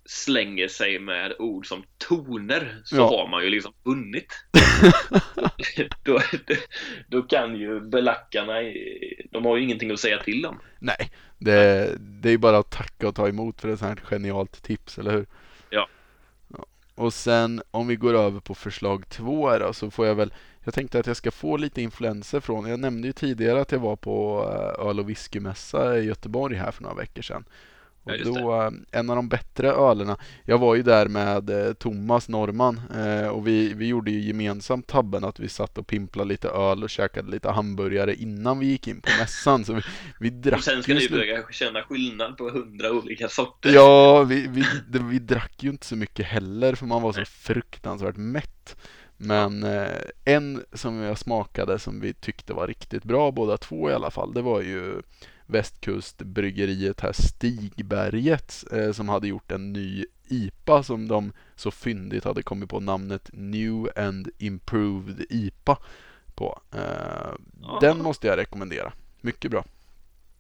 slänger sig med ord som toner så Ja. har man ju liksom vunnit. då, då kan ju belackarna, de har ju ingenting att säga till om. Nej, det, det är ju bara att tacka och ta emot för ett sånt här genialt tips, eller hur? Ja. Ja. Och sen om vi går över på förslag två då, så får jag väl Jag tänkte att jag ska få lite influenser från Jag nämnde ju tidigare att jag var på eh, öl och whiskymässa i Göteborg här för några veckor sedan. Ja, Och just då, eh, en av de bättre ölerna Jag var ju där med eh, Thomas Norman och vi, vi gjorde ju gemensamt tabben att vi satt och pimplade lite öl och käkade lite hamburgare innan vi gick in på mässan. Så vi, vi drack Och sen ska ni börja känna skillnad på hundra olika sorter. Ja, vi, vi, vi drack ju inte så mycket heller för man var så fruktansvärt mätt. Men eh, en som jag smakade som vi tyckte var riktigt bra båda två i alla fall, det var ju västkustbryggeriet här Stigberget eh, som hade gjort en ny IPA som de så fyndigt hade kommit på namnet New and Improved IPA på. Eh, Ja. Den måste jag rekommendera. Mycket bra.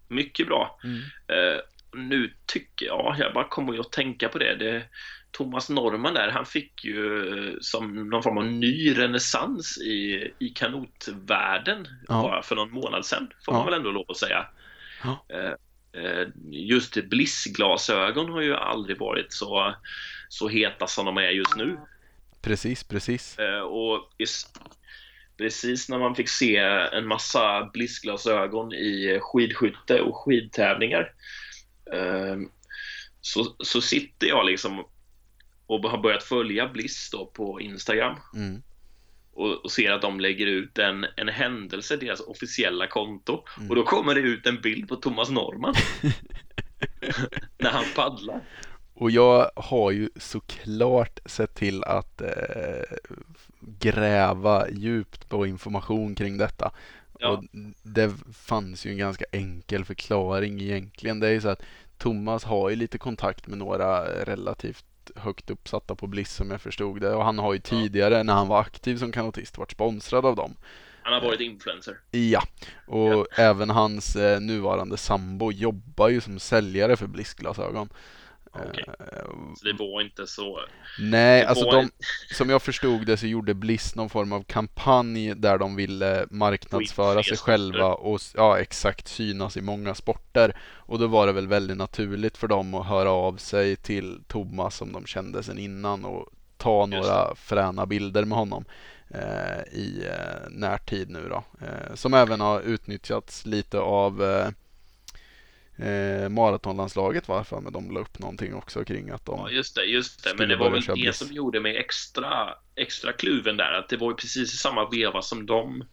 Mycket bra. Mm. Eh, nu tycker jag, jag bara kommer att tänka på det. det Thomas Norman där, han fick ju eh, som någon form av ny renässans i, i kanotvärlden Ja. bara för någon månad sedan, får Ja. man väl ändå lov att säga. Ja. Eh, eh, just blissglasögon har ju aldrig varit så, så heta som de är just nu. Precis, precis. Och precis när man fick se en massa blissglasögon i skidskytte och skidtävlingar så, så sitter jag liksom och har börjat följa Bliss då på Instagram. Mm. Och, och, ser att de lägger ut en, en händelse, deras officiella konto. Mm. Och då kommer det ut en bild på Thomas Norman. när han paddlar. Och jag har ju såklart sett till att eh, gräva djupt på information kring detta. Ja. Och det fanns ju en ganska enkel förklaring egentligen. Det är ju så att Thomas har ju lite kontakt med några relativt högt uppsatta på Bliss som jag förstod det. Och han har ju tidigare ja. när han var aktiv som kanotist varit sponsrad av dem. Han har varit influencer. Ja, och ja. även hans eh, nuvarande sambo jobbar ju som säljare för Bliss-glasögon. Okay. Så det var inte så... Nej, alltså de, som jag förstod det så gjorde Bliss någon form av kampanj där de ville marknadsföra sig själva och ja, exakt synas i många sporter. Och då var det väl väldigt naturligt för dem att höra av sig till Thomas som de kände sedan innan och ta några fräna bilder med honom eh, i eh, närtid nu då. Eh, som även har utnyttjats lite av eh, maratonlandslaget var för men de la upp någonting också kring att de Ja just det, just det. Men det var väl det som gjorde mig extra, extra kluven där. Att det var ju precis i samma veva som de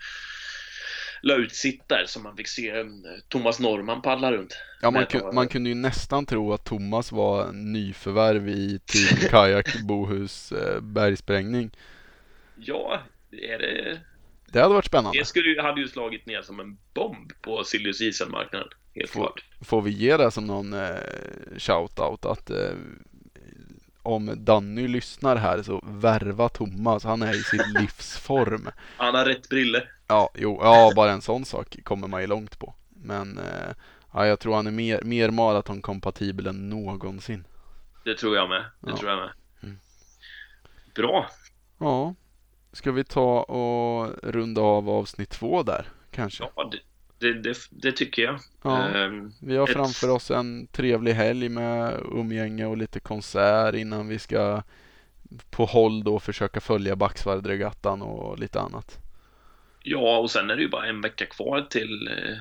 la ut sitt där som man fick se en eh, Thomas Norman paddla runt. Ja, man, kun, man kunde ju nästan tro att Thomas var nyförvärv i Team Kajak Bohus eh, bergsprängning. Ja, är det... Det hade varit spännande. Det skulle, hade ju slagit ner som en bomb på Silvius Isel-marknaden helt får, klart. Får vi ge det som någon eh, shout-out att eh, om Danny lyssnar här så värva Thomas, han är i sin livsform. Han har rätt brille. Ja, jo, ja, bara en sån sak kommer man ju långt på. Men eh, ja, jag tror han är mer, mer maratonkompatibel än någonsin. Det tror jag med. Det ja. tror jag med. Mm. Bra. Ja. Ska vi ta och runda av avsnitt två där kanske? Ja, det, det, det, det, tycker jag. Ja, ehm, vi har ett... framför oss en trevlig helg med umgänge och lite konsert innan vi ska på håll då försöka följa Backsvardregattan och lite annat. Ja, och sen är det ju bara en vecka kvar till, eh,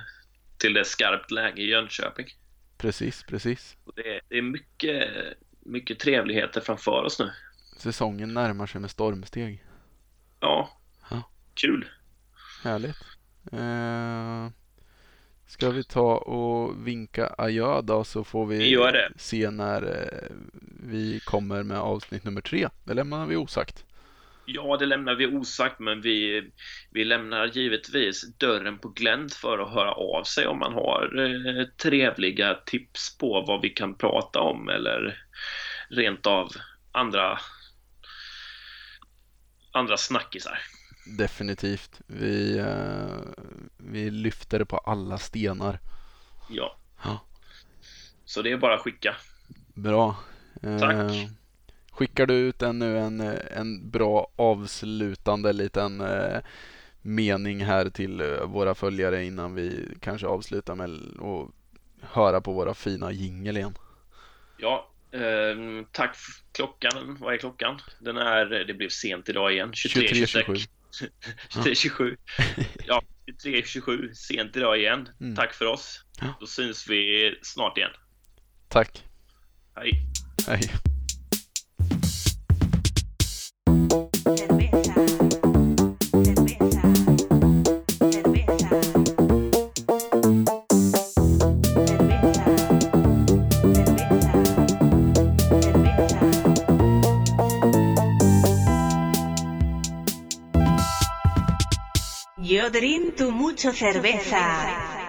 till det skarpt läge i Jönköping. Precis, precis. Det, det är mycket, mycket trevligheter framför oss nu. Säsongen närmar sig med stormsteg. Ja, ja. kul. Härligt. Eh, ska vi ta och vinka adjö då så får vi, se när eh, vi kommer med avsnitt nummer tre. Det lämnar vi osagt. Ja, det lämnar vi osagt, men vi, vi lämnar givetvis dörren på glänt för att höra av sig om man har eh, trevliga tips på vad vi kan prata om eller rent av andra andra snackisar. Definitivt. Vi, uh, vi lyfter på alla stenar. Ja. ja. Så det är bara att skicka. Bra. Tack. Uh, skickar du ut ännu en, en bra avslutande liten uh, mening här till våra följare innan vi kanske avslutar med att höra på våra fina jingel igen? Ja, Eh, tack klockan, vad är klockan? Den är, det blev sent idag igen, 23.27 23.27 Ja, 23.27, sent idag igen. Mm. Tack för oss. Då syns vi snart igen. Tack. Hej. Hej. Yo mucho cerveza.